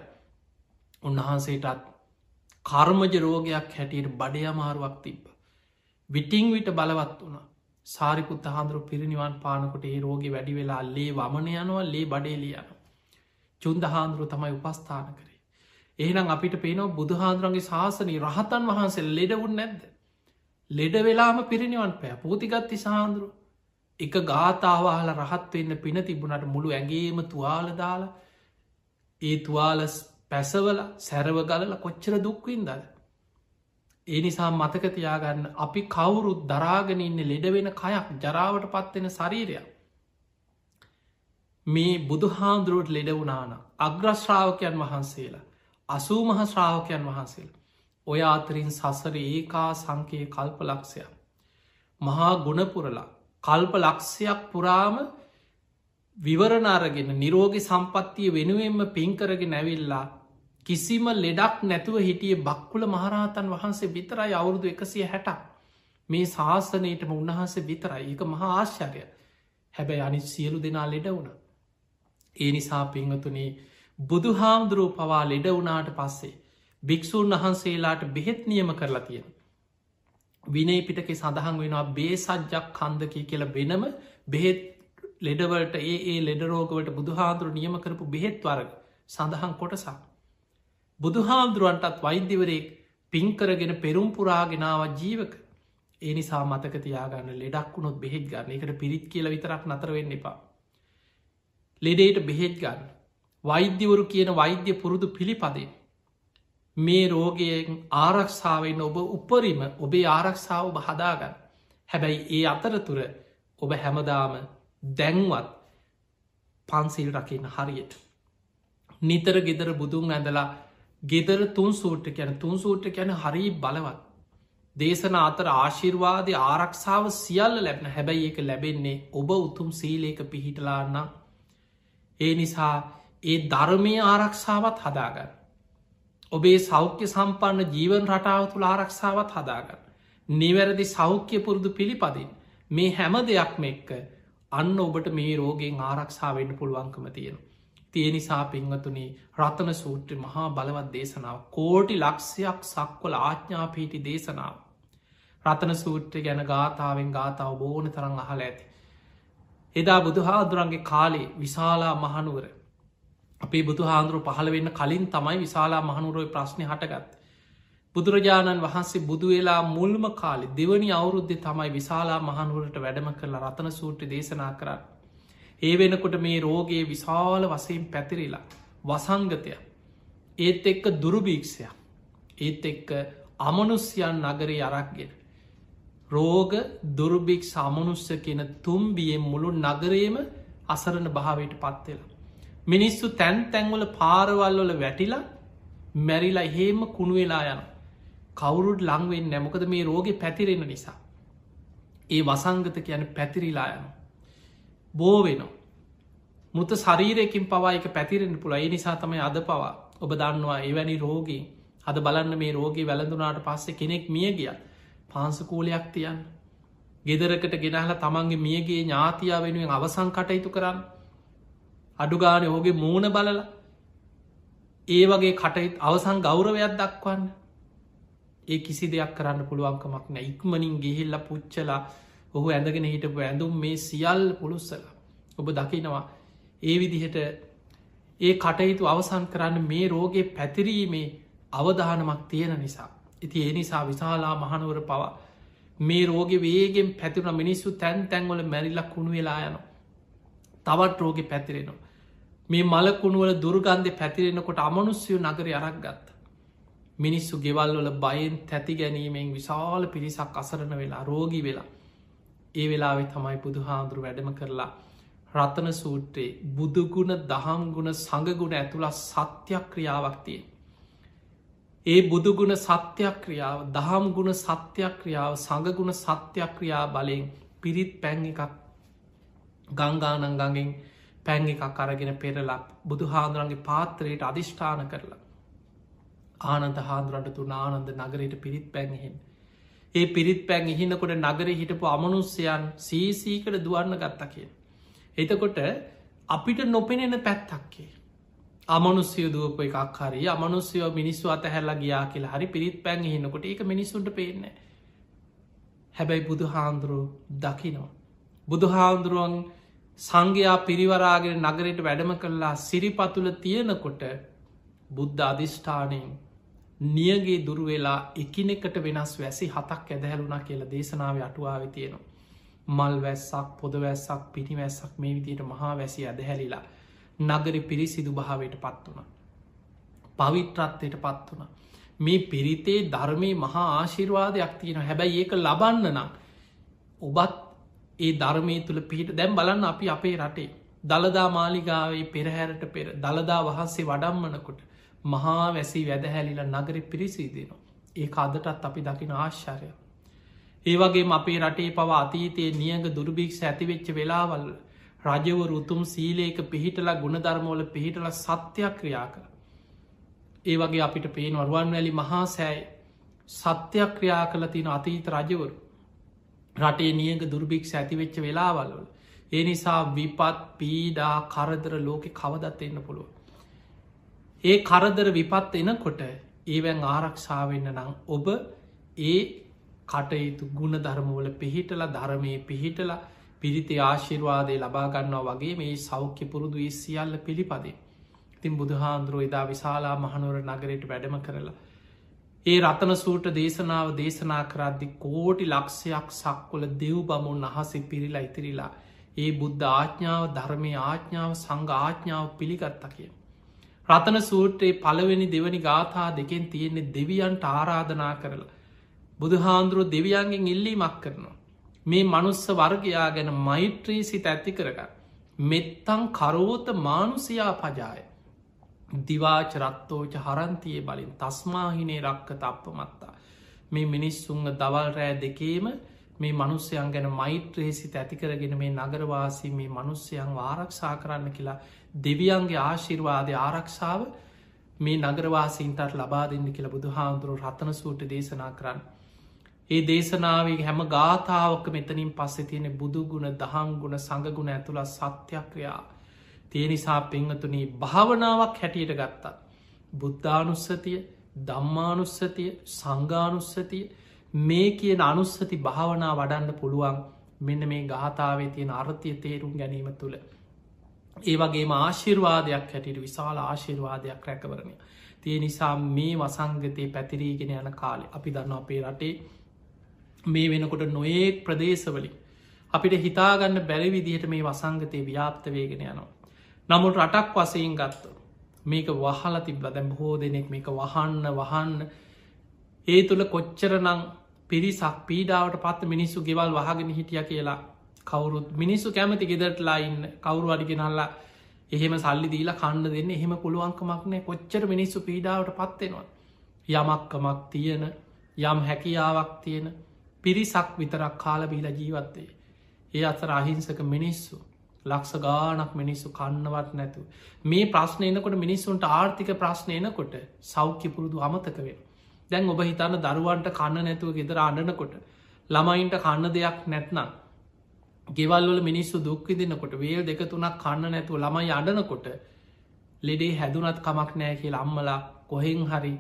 උන්වහන්සේටත් කර්මජ රෝගයක් හැටියට බඩය අමාරුවක් තිබ්බ. විටිං විට බලවත් වුණා සාරිකුත් හාන්දුරු පිරිනිවන් පානකොට ඒ රෝග වැඩි වෙලා ලේ වමන යනවා ලේ බඩේලියන. චුන්ද හාන්දුරු තමයි උපස්ථාන කරේ. ඒනම් අපිට පේනව බුදුහාන්දුරන්ගේ ශාසනී රහතන් වහන්සේ ලෙඩවුන් නැද්ද. ලෙඩ වෙලාම පිරිනිවන් පෑ පූතිගත්ති සාන්දුරු එක ගාතාවාහල රහත් වෙන්න පින තිබුණට මුළු ඇගේම තුවාල දාලා ඒ තුවාලස් පැසවල සැරව ගලල කොච්චර දුක්වින් දද ඒ නිසා මතකතියාගන්න අපි කවුරුත් දරාගෙන ඉන්න ලෙඩවෙන කයක් ජරාවට පත්වෙන ශරීරයක්. මේ බුදුහාන්දුරුවට ලෙඩවුනාන අග්‍රශ්‍රාවකයන් වහන්සේලා අසූ මහ ශ්‍රාවකයන් වහන්සේල ඔය අතරින් සසර ඒකා සංකයේ කල්ප ලක්ෂයක්. මහා ගුණපුරලා කල්ප ලක්ෂයක් පුරාම විවරණාරගෙන නිරෝගි සම්පත්තිය වෙනුවෙන්ම පින්කරගෙන ඇවිල්ලා කිසිම ලෙඩක් නැතුව හිටිය බක්කුල මහරහතන් වහන්සේ විතරයි අවුරුදු එකසිය හැට මේ ශාසනයටම උන්වහන්ස විතරයි එක මහා ආශ්චරය හැබැයි අනි සියලු දෙනා ලෙඩ වුණ. ඒ නිසා පිංහතුනේ බුදු හාමුදුරුව පවා ලෙඩ වුණාට පස්සේ භික්‍ෂූන් වහන්සේලාට බෙහෙත් නියම කරලා තියෙන. විනේ පිටක සඳහන් වෙනවා බේසජ්ජක් කන්දකි කියල වෙනම බෙහෙත් ලෙඩවලට ඒ ඒ ලෙඩරෝගවට බුදුහාදුරු නියම කරපු බෙහෙත් වරග සඳහන් කොටසක්. බුදුහාමුදුරුවන්ටත් වෛද්‍යවරයෙක් පින්කරගෙන පෙරුම්පුරාගෙනාව ජීවක ඒ නිසා මතක තියාගන්න ලෙඩක් වුණොත් බෙහෙත් ගන්න එකට පිරිත් කියල විතරක් නතර වෙන්න එපා. ලෙඩේට බෙහෙත් ගන්න. වෛද්‍යවරු කියන වෛද්‍ය පුරුදු පිළිපදේ. මේ රෝගයෙන් ආරක්ෂාවෙන් ඔබ උපරිම ඔබේ ආරක්ෂාව ඔබ හදාගන්න. හැබැයි ඒ අතරතුර ඔබ හැමදාම දැන්වත් පන්සිල් රකින්න හරියට. නිතර ගෙදර බුදුන් ඇඳලා ගෙදර තුන් සූට්ට කැන තුන් සූට්ට කැන හරි බලවත්. දේශන අතර ආශිර්වාදය ආරක්ෂාව සියල්ල ලැබන හැබැයි ඒක ලැබෙන්නේ ඔබ උතුම් සීලේක පිහිටලාන්න. ඒ නිසා ඒ ධර්මය ආරක්ෂාවත් හදාගන්න. ඔබේ සෞඛ්‍ය සම්පන්න ජීවන් රටාව තුළ ආරක්ෂාවත් හදාගන්න. නිවැරදි සෞඛ්‍ය පුරුදු පිළිපදින් මේ හැම දෙයක්ම එක්ක අන්න ඔබට මේ රෝගෙන් ආරක්ෂාවෙන්න්න පුළුවන්කම තියෙන. තිය නිසා පින්වතුනි රතන සූත්‍ර මහා බලවත් දේශනාව කෝටි ලක්ෂයක් සක්වල ආච්ඥාපීටි දේශනාව. රතන සූත්‍ර ගැන ගාථාවෙන් ගාථාව බෝන තරං අහල ඇති. එදා බුදුහාදුරන්ගේ කාලේ විශාලා මහනුවර අපේ බුදු හාන්දුරු පහළ වෙන්න කලින් තමයි විශාලා මහනුවරෝය ප්‍රශ්නය හටගත්. බුදුරජාණන් වහන්සේ බුදුවෙලා මුල්ම කාලෙ දෙවනි අවුරුද්ධ තමයි විශාලා මහනුවරට වැඩම කරලා රතන සූට්‍ර දේශනා කරන්න. ඒ වෙනකොට මේ රෝගයේ විශාල වසයෙන් පැතිරිලා වසංගතය ඒත් එක්ක දුරුභීක්ෂය ඒත් එක්ක අමනුස්්‍යයන් නගරේ අරක්ගෙන. රෝග දුර්භික් සමනුස්්‍ය කියන තුම්බියෙන් මුළු නගරේම අසරණ භාවයට පත්වෙලා. මිනිස්සු තැන් තැන්වල පාරවල්වල වැටිලා මැරිලා හේම කුණු වෙලා යන. කවුරුඩ් ලංවෙන් නැමොකද මේ රෝග පැතිරෙන නිසා. ඒ වසංගත කියන පැතිරිලා යන. බෝ වෙනවා. මුත ශරීරයකින් පවායක පැතිරෙන පුළ ඒ නිසා තමයි අද පවා ඔබ දන්නවා එවැනි රෝගී හද බලන්න මේ රෝගී වැළඳුනාට පස්සේ කෙනෙක් මිය ගිය. පාන්සකූලයක් තියන්න. ගෙදරකට ගෙනහල තමන්ගේ මියගේ ඥාතියා වෙනුවෙන් අවසං කටයුතු කරන්න. අඩුගාන ඕගේ මූුණ බලලා ඒ වගේ කටයුත් අවසං ගෞරවයක් දක්වන්න. ඒ කිසි දෙයක් කරන්න පුළුවන්කමක් නෑ ඉක්මනින් ගිහිල්ල පුච්චලා ඔහු ඇඳගෙන හිටපු ඇඳුම් මේ සියල් පුළුස්සල ඔබ දකිනවා ඒ විදිහට ඒ කටයුතු අවසන් කරන්න මේ රෝගේ පැතිරීමේ අවධානමක් තියෙන නිසා. ඉති ඒ නිසා විශාලා මහනුවර පවා මේ රෝග වේගෙන් පැතිරුණ මිනිස්සු තැන් තැන්වල මැරිල්ලක් කුණු වෙලා යනවා. තවත් රෝග පැතිරෙනවා. මේ මලකුණුවල දුර්ගන්ධ පැතිරෙනකොට අමනුස්්‍යය නගර අරක් ගත්ත. මිනිස්සු ගෙවල්වල බයෙන් තැති ගැනීමෙන් විශාල පිරිසක් අසරණ වෙලා රෝගී වෙලා ඒ වෙලාවෙ තමයි බුදු හාමුදුරු වැඩම කරලා රතන සූට්‍රයේ බුදුගුණ දහම්ගුණ සඟගුණ ඇතුළත් සත්‍යයක් ක්‍රියාවක්තිය. ඒ බුදුගුණ සත්‍යයක් ක්‍රියාව දහම් ගුණ සත්‍යයක් ක්‍රියාව සඟගුණ සත්‍යයක් ක්‍රියා බලයෙන් පිරිත් පැන් එකක් ගංගානං ගඟෙන් පැන් එකක් අරගෙන පෙරලක් බුදු හාදුරන්ගේ පාත්‍රයට අධිෂ්ඨාන කරලා ආනන්ද හාදුරන්ට තුන ආනන්ද නගරයට පිරිත් පැන්හෙන්. ඒ පිරිත් පැන් ඉහිනකොට නගර හිටපු අමනුස්්‍යයන් සීසීකට දුවන්න ගත්තකේ. එතකොට අපිට නොපෙනෙන පැත්තක්කේ. අමනුස්්‍යය දුවප එකක් හරි අමනුස්්‍යයෝ මිනිස්සු අත හැල්ලා ගියා කියලා හරි පිරිත් පැන් හිනකොට ඒක මිනිසුන්ට පේන්න. හැබැයි බුදු හාන්දුරුව දකිනවා. බුදු හාන්දුරුවන් සංඝයා පිරිවරාගෙන නගරයට වැඩම කරලා සිරිපතුල තියෙනකොට බුද්ධ අධිෂ්ඨානයෙන් නියගේ දුරුවෙලා එකිනෙකට වෙනස් වැසි හතක් ඇදහැලුනා කියලා දේශනාව අටුවාව තියෙනවා. මල් වැස්සක් පොදවැස්සක් පිටිවැස්සක් මේ විදියට මහා වැසි ඇදහැලිලා නගරි පිරිසිදු භාවයට පත් වුණ. පවිත්‍රත්වයට පත් වුණ. මේ පිරිතේ ධර්මය මහා ආශිර්වාදයක් තියෙන හැබැයි ඒක ලබන්න නම් ඔබත් ඒ ධර්මය තුළ පිහිට දැම් බලන්න අපි අපේ රටේ දළදා මාලිගාවේ පෙරහැරට පෙර දළදා වහන්සේ වඩම්මනකොට මහා වැසි වැදහැලිල නගර පිරිසිදෙනවා. ඒ අදටත් අපි දකින ආශ්චරය. ඒවගේ අපේ රටේ පව අතීතයේ නියග දුර්භික්ෂ ඇතිවෙච්ච වෙලාවල් රජවර උතුම් සීලේක පිහිටලා ගුණධර්මෝල පිහිටල සත්‍යයක් ක්‍රියා කර. ඒ වගේ අපිට පේන වරුවන් වැලි මහා සෑයි සත්‍යයක් ක්‍රියා කළ තින අතීත රජවරු රටේ නියක දුර්භික්ෂ ඇතිවෙච්ච වෙලාවල්වල. ඒ නිසා විපත් පීඩා කරදර ලෝකෙ කවදත් එන්න පුළුව. ඒ කරදර විපත් එනකොට ඒවැන් ආරක්ෂාවන්න නම් ඔබ ඒ කටයුතු ගුණ ධර්මවල පිහිටල ධර්මය පිහිටල පිරිති ආශිර්වාදය ලබාගන්නවා වගේ මේ සෞඛ්‍ය පුරුදු ඒ සියල්ල පිළිපදේ. ඉතින් බුදුහාන්දුරුව එදා විශාලා මහනුවර නගරයට වැඩම කරලා. ඒ රතන සූට දේශනාව දේශනා කරද්දි කෝටි ලක්ෂයක් සක්වල දෙව් බමුන් අහසි පිරිලා ඉතිරිලා ඒ බුද්ධ ආඥාව ධර්මය ආඥාව සංඝ ආඥාව පිළිගත්ත කිය. රතන සූට්‍රයේ පළවෙනි දෙවනි ගාථා දෙකෙන් තියෙන්නේ දෙවියන්ට ආරාධනා කරලා. බුදුහාන්දුරුව දෙවියන්ගෙන් ඉල්ලීමක් කරනවා. මේ මනුස්ස වර්ගයා ගැන මෛත්‍රී සිත ඇති කරග. මෙත්තං කරෝත මානුසියා පජාය. දිවාච රත්තෝච හරන්තියේ බලින් තස්මාහිනේ රක්ක තප්ප මත්තා. මේ මිනිස්සුන්ග දවල් රෑ දෙකේම මේ මනුස්්‍යයන් ගැන මෛත්‍රේසිත ඇතිකරගෙන මේ නගරවාසී මේ මනුස්්‍යයන් ආරක්ෂා කරන්න කියලා දෙවියන්ගේ ආශිර්වාදය ආරක්ෂාව මේ නගරවාසින්ටත් ලබා දෙන්න කියලා බුදු හාමුදුරුව රතන සූට දේශනා කරන්න. ඒ දේශනාවේ හැම ගාථාවක මෙතනින් පස්සෙ තියෙන බුදුගුණ දහංගුණ සඟගුණ ඇතුළ සත්‍යක්‍රයා. තිය නිසා පංහතුනී භාවනාවක් හැටියට ගත්තා. බුද්ධානුස්සතිය දම්මානුස්සතිය සංගානුස්සතිය මේ කියන අනුස්සති භාවනා වඩන්න පුළුවන් මෙන්න මේ ගාථාවේ තියෙන අර්ථය තේරුම් ගැනීම තුළ. ඒ වගේ ආශිර්වාදයක් හැටියට විශාල ආශිර්වාදයක් රැකවරණය. තිය නිසා මේ වසංගතය පැතිරීගෙන යන කාලෙ අපි දන්න අපේ රටේ මේ වෙනකොට නොඒක් ප්‍රදේශවලින් අපිට හිතාගන්න බැරි විදිහට මේ වසංගතය ව්‍යාප්ත වේගෙන යනවා. නමුත් රටක් වසයෙන් ගත්ත මේක වහල තිබ්ල දැම් හෝ දෙනෙක් මේක වහන්න වහන්න ඒ තුළ කොච්චර නං පිරිසක් පීඩාවට පත්ත මිනිස්සු ගෙවල් වහගෙන හිටිය කියලා කවුරුත් මිනිස්සු කැමති ගෙදරටලා ඉන්න කවුරු අඩිගෙනල්ලා එහෙම සල්ලි දීලා කණ්ඩ දෙන්න එහෙම පුළුවන්කමක්නේ කොච්චර මිනිස්සු පීඩාවට පත්වෙනවා. යමක්කමක් තියෙන යම් හැකියාවක් තියෙන පිරිසක් විතරක් කාල බීලා ජීවත්තේ. ඒ අතර අහිංසක මිනිස්සු ලක්ෂ ගානක් මිනිස්සු කන්නවත් නැතු. මේ ප්‍රශ්න එනකොට මිනිස්සුන්ට ආර්ථික ප්‍රශ්නය එනකොට සෞඛ්‍ය පුරුදු අමතක වෙන. දැන් ඔබ හිතන්න දරුවන්ට කන්න නැතුව ගෙදර අඩනකොට ළමයින්ට කන්න දෙයක් නැත්නම් ගෙවල්වල මිනිස්සු දුක්විදිනකොට වේල් දෙක තුනක් කන්න නැතුව ළමයි අඩනකොට ලෙඩේ හැදුනත් කමක් නෑ කිය අම්මලා කොහෙන් හරි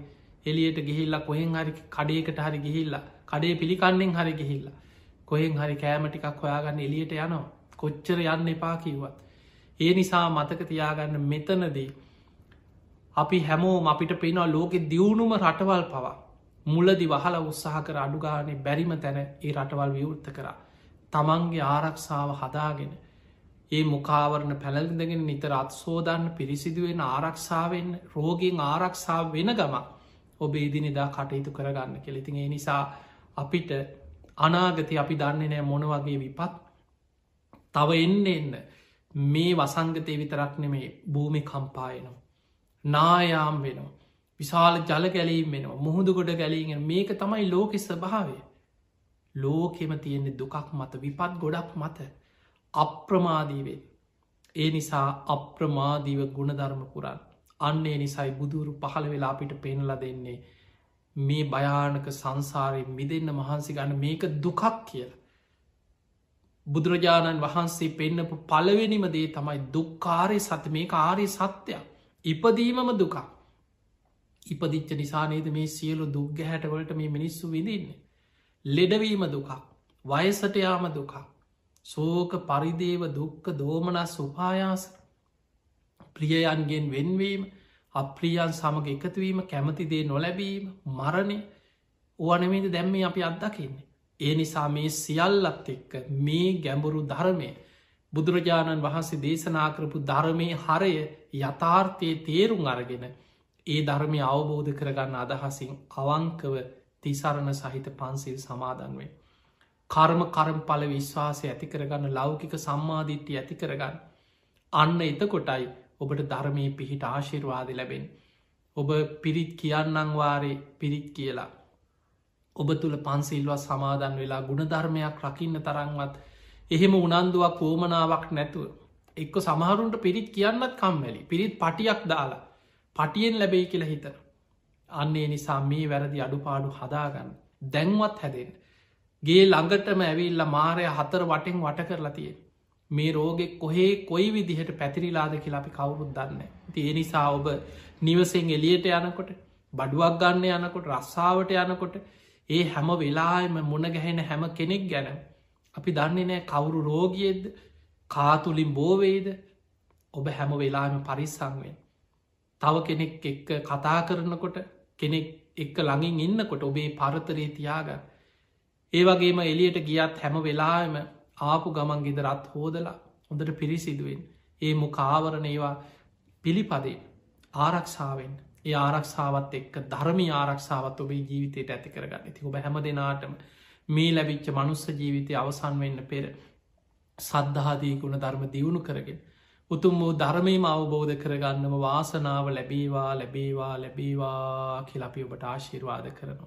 එලියට ගිහිල්ලා කොහෙන් හරි කඩේකට හරි ගිහිල්ලා කඩේ පිළිකන්නෙන් හරි ගිහිල්ලා කොහෙන් හරි කෑමටිකක් හොයාගන්න එලියට යනවා. කොච්චර යන්න එපා කිව්වත්. ඒ නිසා මතක තියාගන්න මෙතනදී අපි හැමෝම අපිට පෙනවා ලෝකෙ දියුණුම රටවල් පවා මුලදි වහල උත්සාහ කර අඩුගානේ බැරිම තැන ඒ රටවල් විවෘත්ත කරා. තමන්ගේ ආරක්ෂාව හදාගෙන ඒ මුකාවරණ පැළල්දගෙන නිතර අත්සෝදන්න පිරිසිදුවෙන ආරක්ෂාවෙන් රෝගෙන් ආරක්ෂාව වෙන ගම ඔබ ඉදිනිදා කටයුතු කරගන්න කෙළෙතින් ඒ නිසා අපිට අනාගති අපි දන්නේ නෑ මොන වගේ විපත් තව එන්න එන්න මේ වසංගතය විතරක් නෙමේ භූමි කම්පායනවා. නායාම් වෙනවා. විශාල ජල ගැලීම් වෙනවා මුහුදු ගොඩ ගැලීගෙන මේක තමයි ලෝකෙ ස්භාවය. ලෝකෙම තියෙන්නේ දුකක් මත විපත් ගොඩක් මත අප්‍රමාදීවෙන්. ඒ නිසා අප්‍රමාදීව ගුණධර්ම පුරන් අන්නේ නිසයි බුදුරු පහළ වෙලා අපිට පෙන්ල දෙන්නේ මේ භයානක සංසාරය මිදන්න මහන්සි ගන්න මේක දුකක් කියල. බුදුරජාණන් වහන්සේ පෙන්න්නපු පලවෙනිම දේ තමයි දුක්කාරය සත මේ කාරය සත්‍යයක් ඉපදීමම දුකා ඉපදිච්ච නිසානේද මේ සියලු දුක්ග හැටවලට මේ මිනිස්සු විඳින්නේ. ලෙඩවීම දුකක්. වයසට යාම දුකා සෝක පරිදේව දුක්ක දෝමනස් උපායාස. ප්‍රියයන්ගෙන් වෙන්වීම අප්‍රියන් සමග එකතුවීම කැමතිදේ නොලැබීම මරණය. ඕනමේද දැම්මේ අපි අත්දකින්නේ. ඒ නිසා මේ සියල්ලත් එක්ක මේ ගැඹුරු ධර්මය බුදුරජාණන් වහන්සේ දේශනා කරපු ධර්මය හරය යථාර්ථය තේරුම් අරගෙන ඒ ධර්මය අවබෝධ කරගන්න අදහසින් අවංකව තිසරණ සහිත පන්සිල් සමාදන්වේ. කර්ම කරම් පල විශ්වාසය ඇති කරගන්න ලෞකික සම්මාධිට්්‍ය ඇති කරගන්න. අන්න එතකොටයි ඔබට ධර්මය පිහිට ආශිර්වාද ලැබෙන්. ඔබ පිරිත් කියන්නං වාරේ පිරිත් කියලා. ඔබ තුළ පන්සිල්වා සමාදන් වෙලා ගුණධර්මයක් රකින්න තරන්වත් එහෙම උනන්දුවක් පෝමනාවක් නැතුව. එක්ක සමහරුන්ට පිරිත් කියන්නත් කම්මැලි. පිරිත් පටියක් දාලා පටියෙන් ලැබෙයි කියලා හිතන. අන්නේ නිසා මේ වැරදි අඩුපාඩු හදාගන්න. දැන්වත් හැදෙන් ගේ ළඟටම ඇවිල්ල මාරය හතර වටෙන් වට කරලා තිය මේ රෝගෙක් කොහේ කොයි විදිහට පැතිරිලාද කියලා අපි කවුරුත් දන්න ඒ නිසා ඔබ නිවසෙන් එලියට යනකොට බඩුවක් ගන්න යනකොට රස්සාාවට යනකොට ඒ හැම වෙලාම මුණ ගැහෙන හැම කෙනෙක් ගැන අපි දන්නේ නෑ කවුරු රෝගියෙද්ද කාතුලින් බෝවේද ඔබ හැම වෙලාම පරිස්සංවෙන් තව කෙනෙක් එක්ක කතා කරනකොට කෙනෙක් එක්ක ළඟින් ඉන්නකොට ඔබේ පරතරේ තියාගන්න. ඒ වගේම එලියට ගියත් හැම වෙලාම ආපු ගමන් ගෙදරත් හෝදලා හොඳට පිරිසිදුවෙන් ඒ මුකාවරණ ඒවා පිළිපදේ ආරක්ෂාවෙන්. ඒ ආරක්ෂාවත් එක්ක ධර්මි ආරක්ෂාවත් ඔබේ ජීවිතයට ඇති කරගන්න. ති ඔබ හැම දෙනාටම මේ ලැබිච්ච මනුස්ස ජීවිතය අවසන් වෙන්න පෙර සද්ධාදී ගුණ ධර්ම දියුණු කරගෙන උතුම් වූ ධර්මීම අවබෝධ කරගන්නම වාසනාව ලැබේවා ලැබේවා ලැබේවා කියලපි ඔබට ආශිර්වාද කරනවා.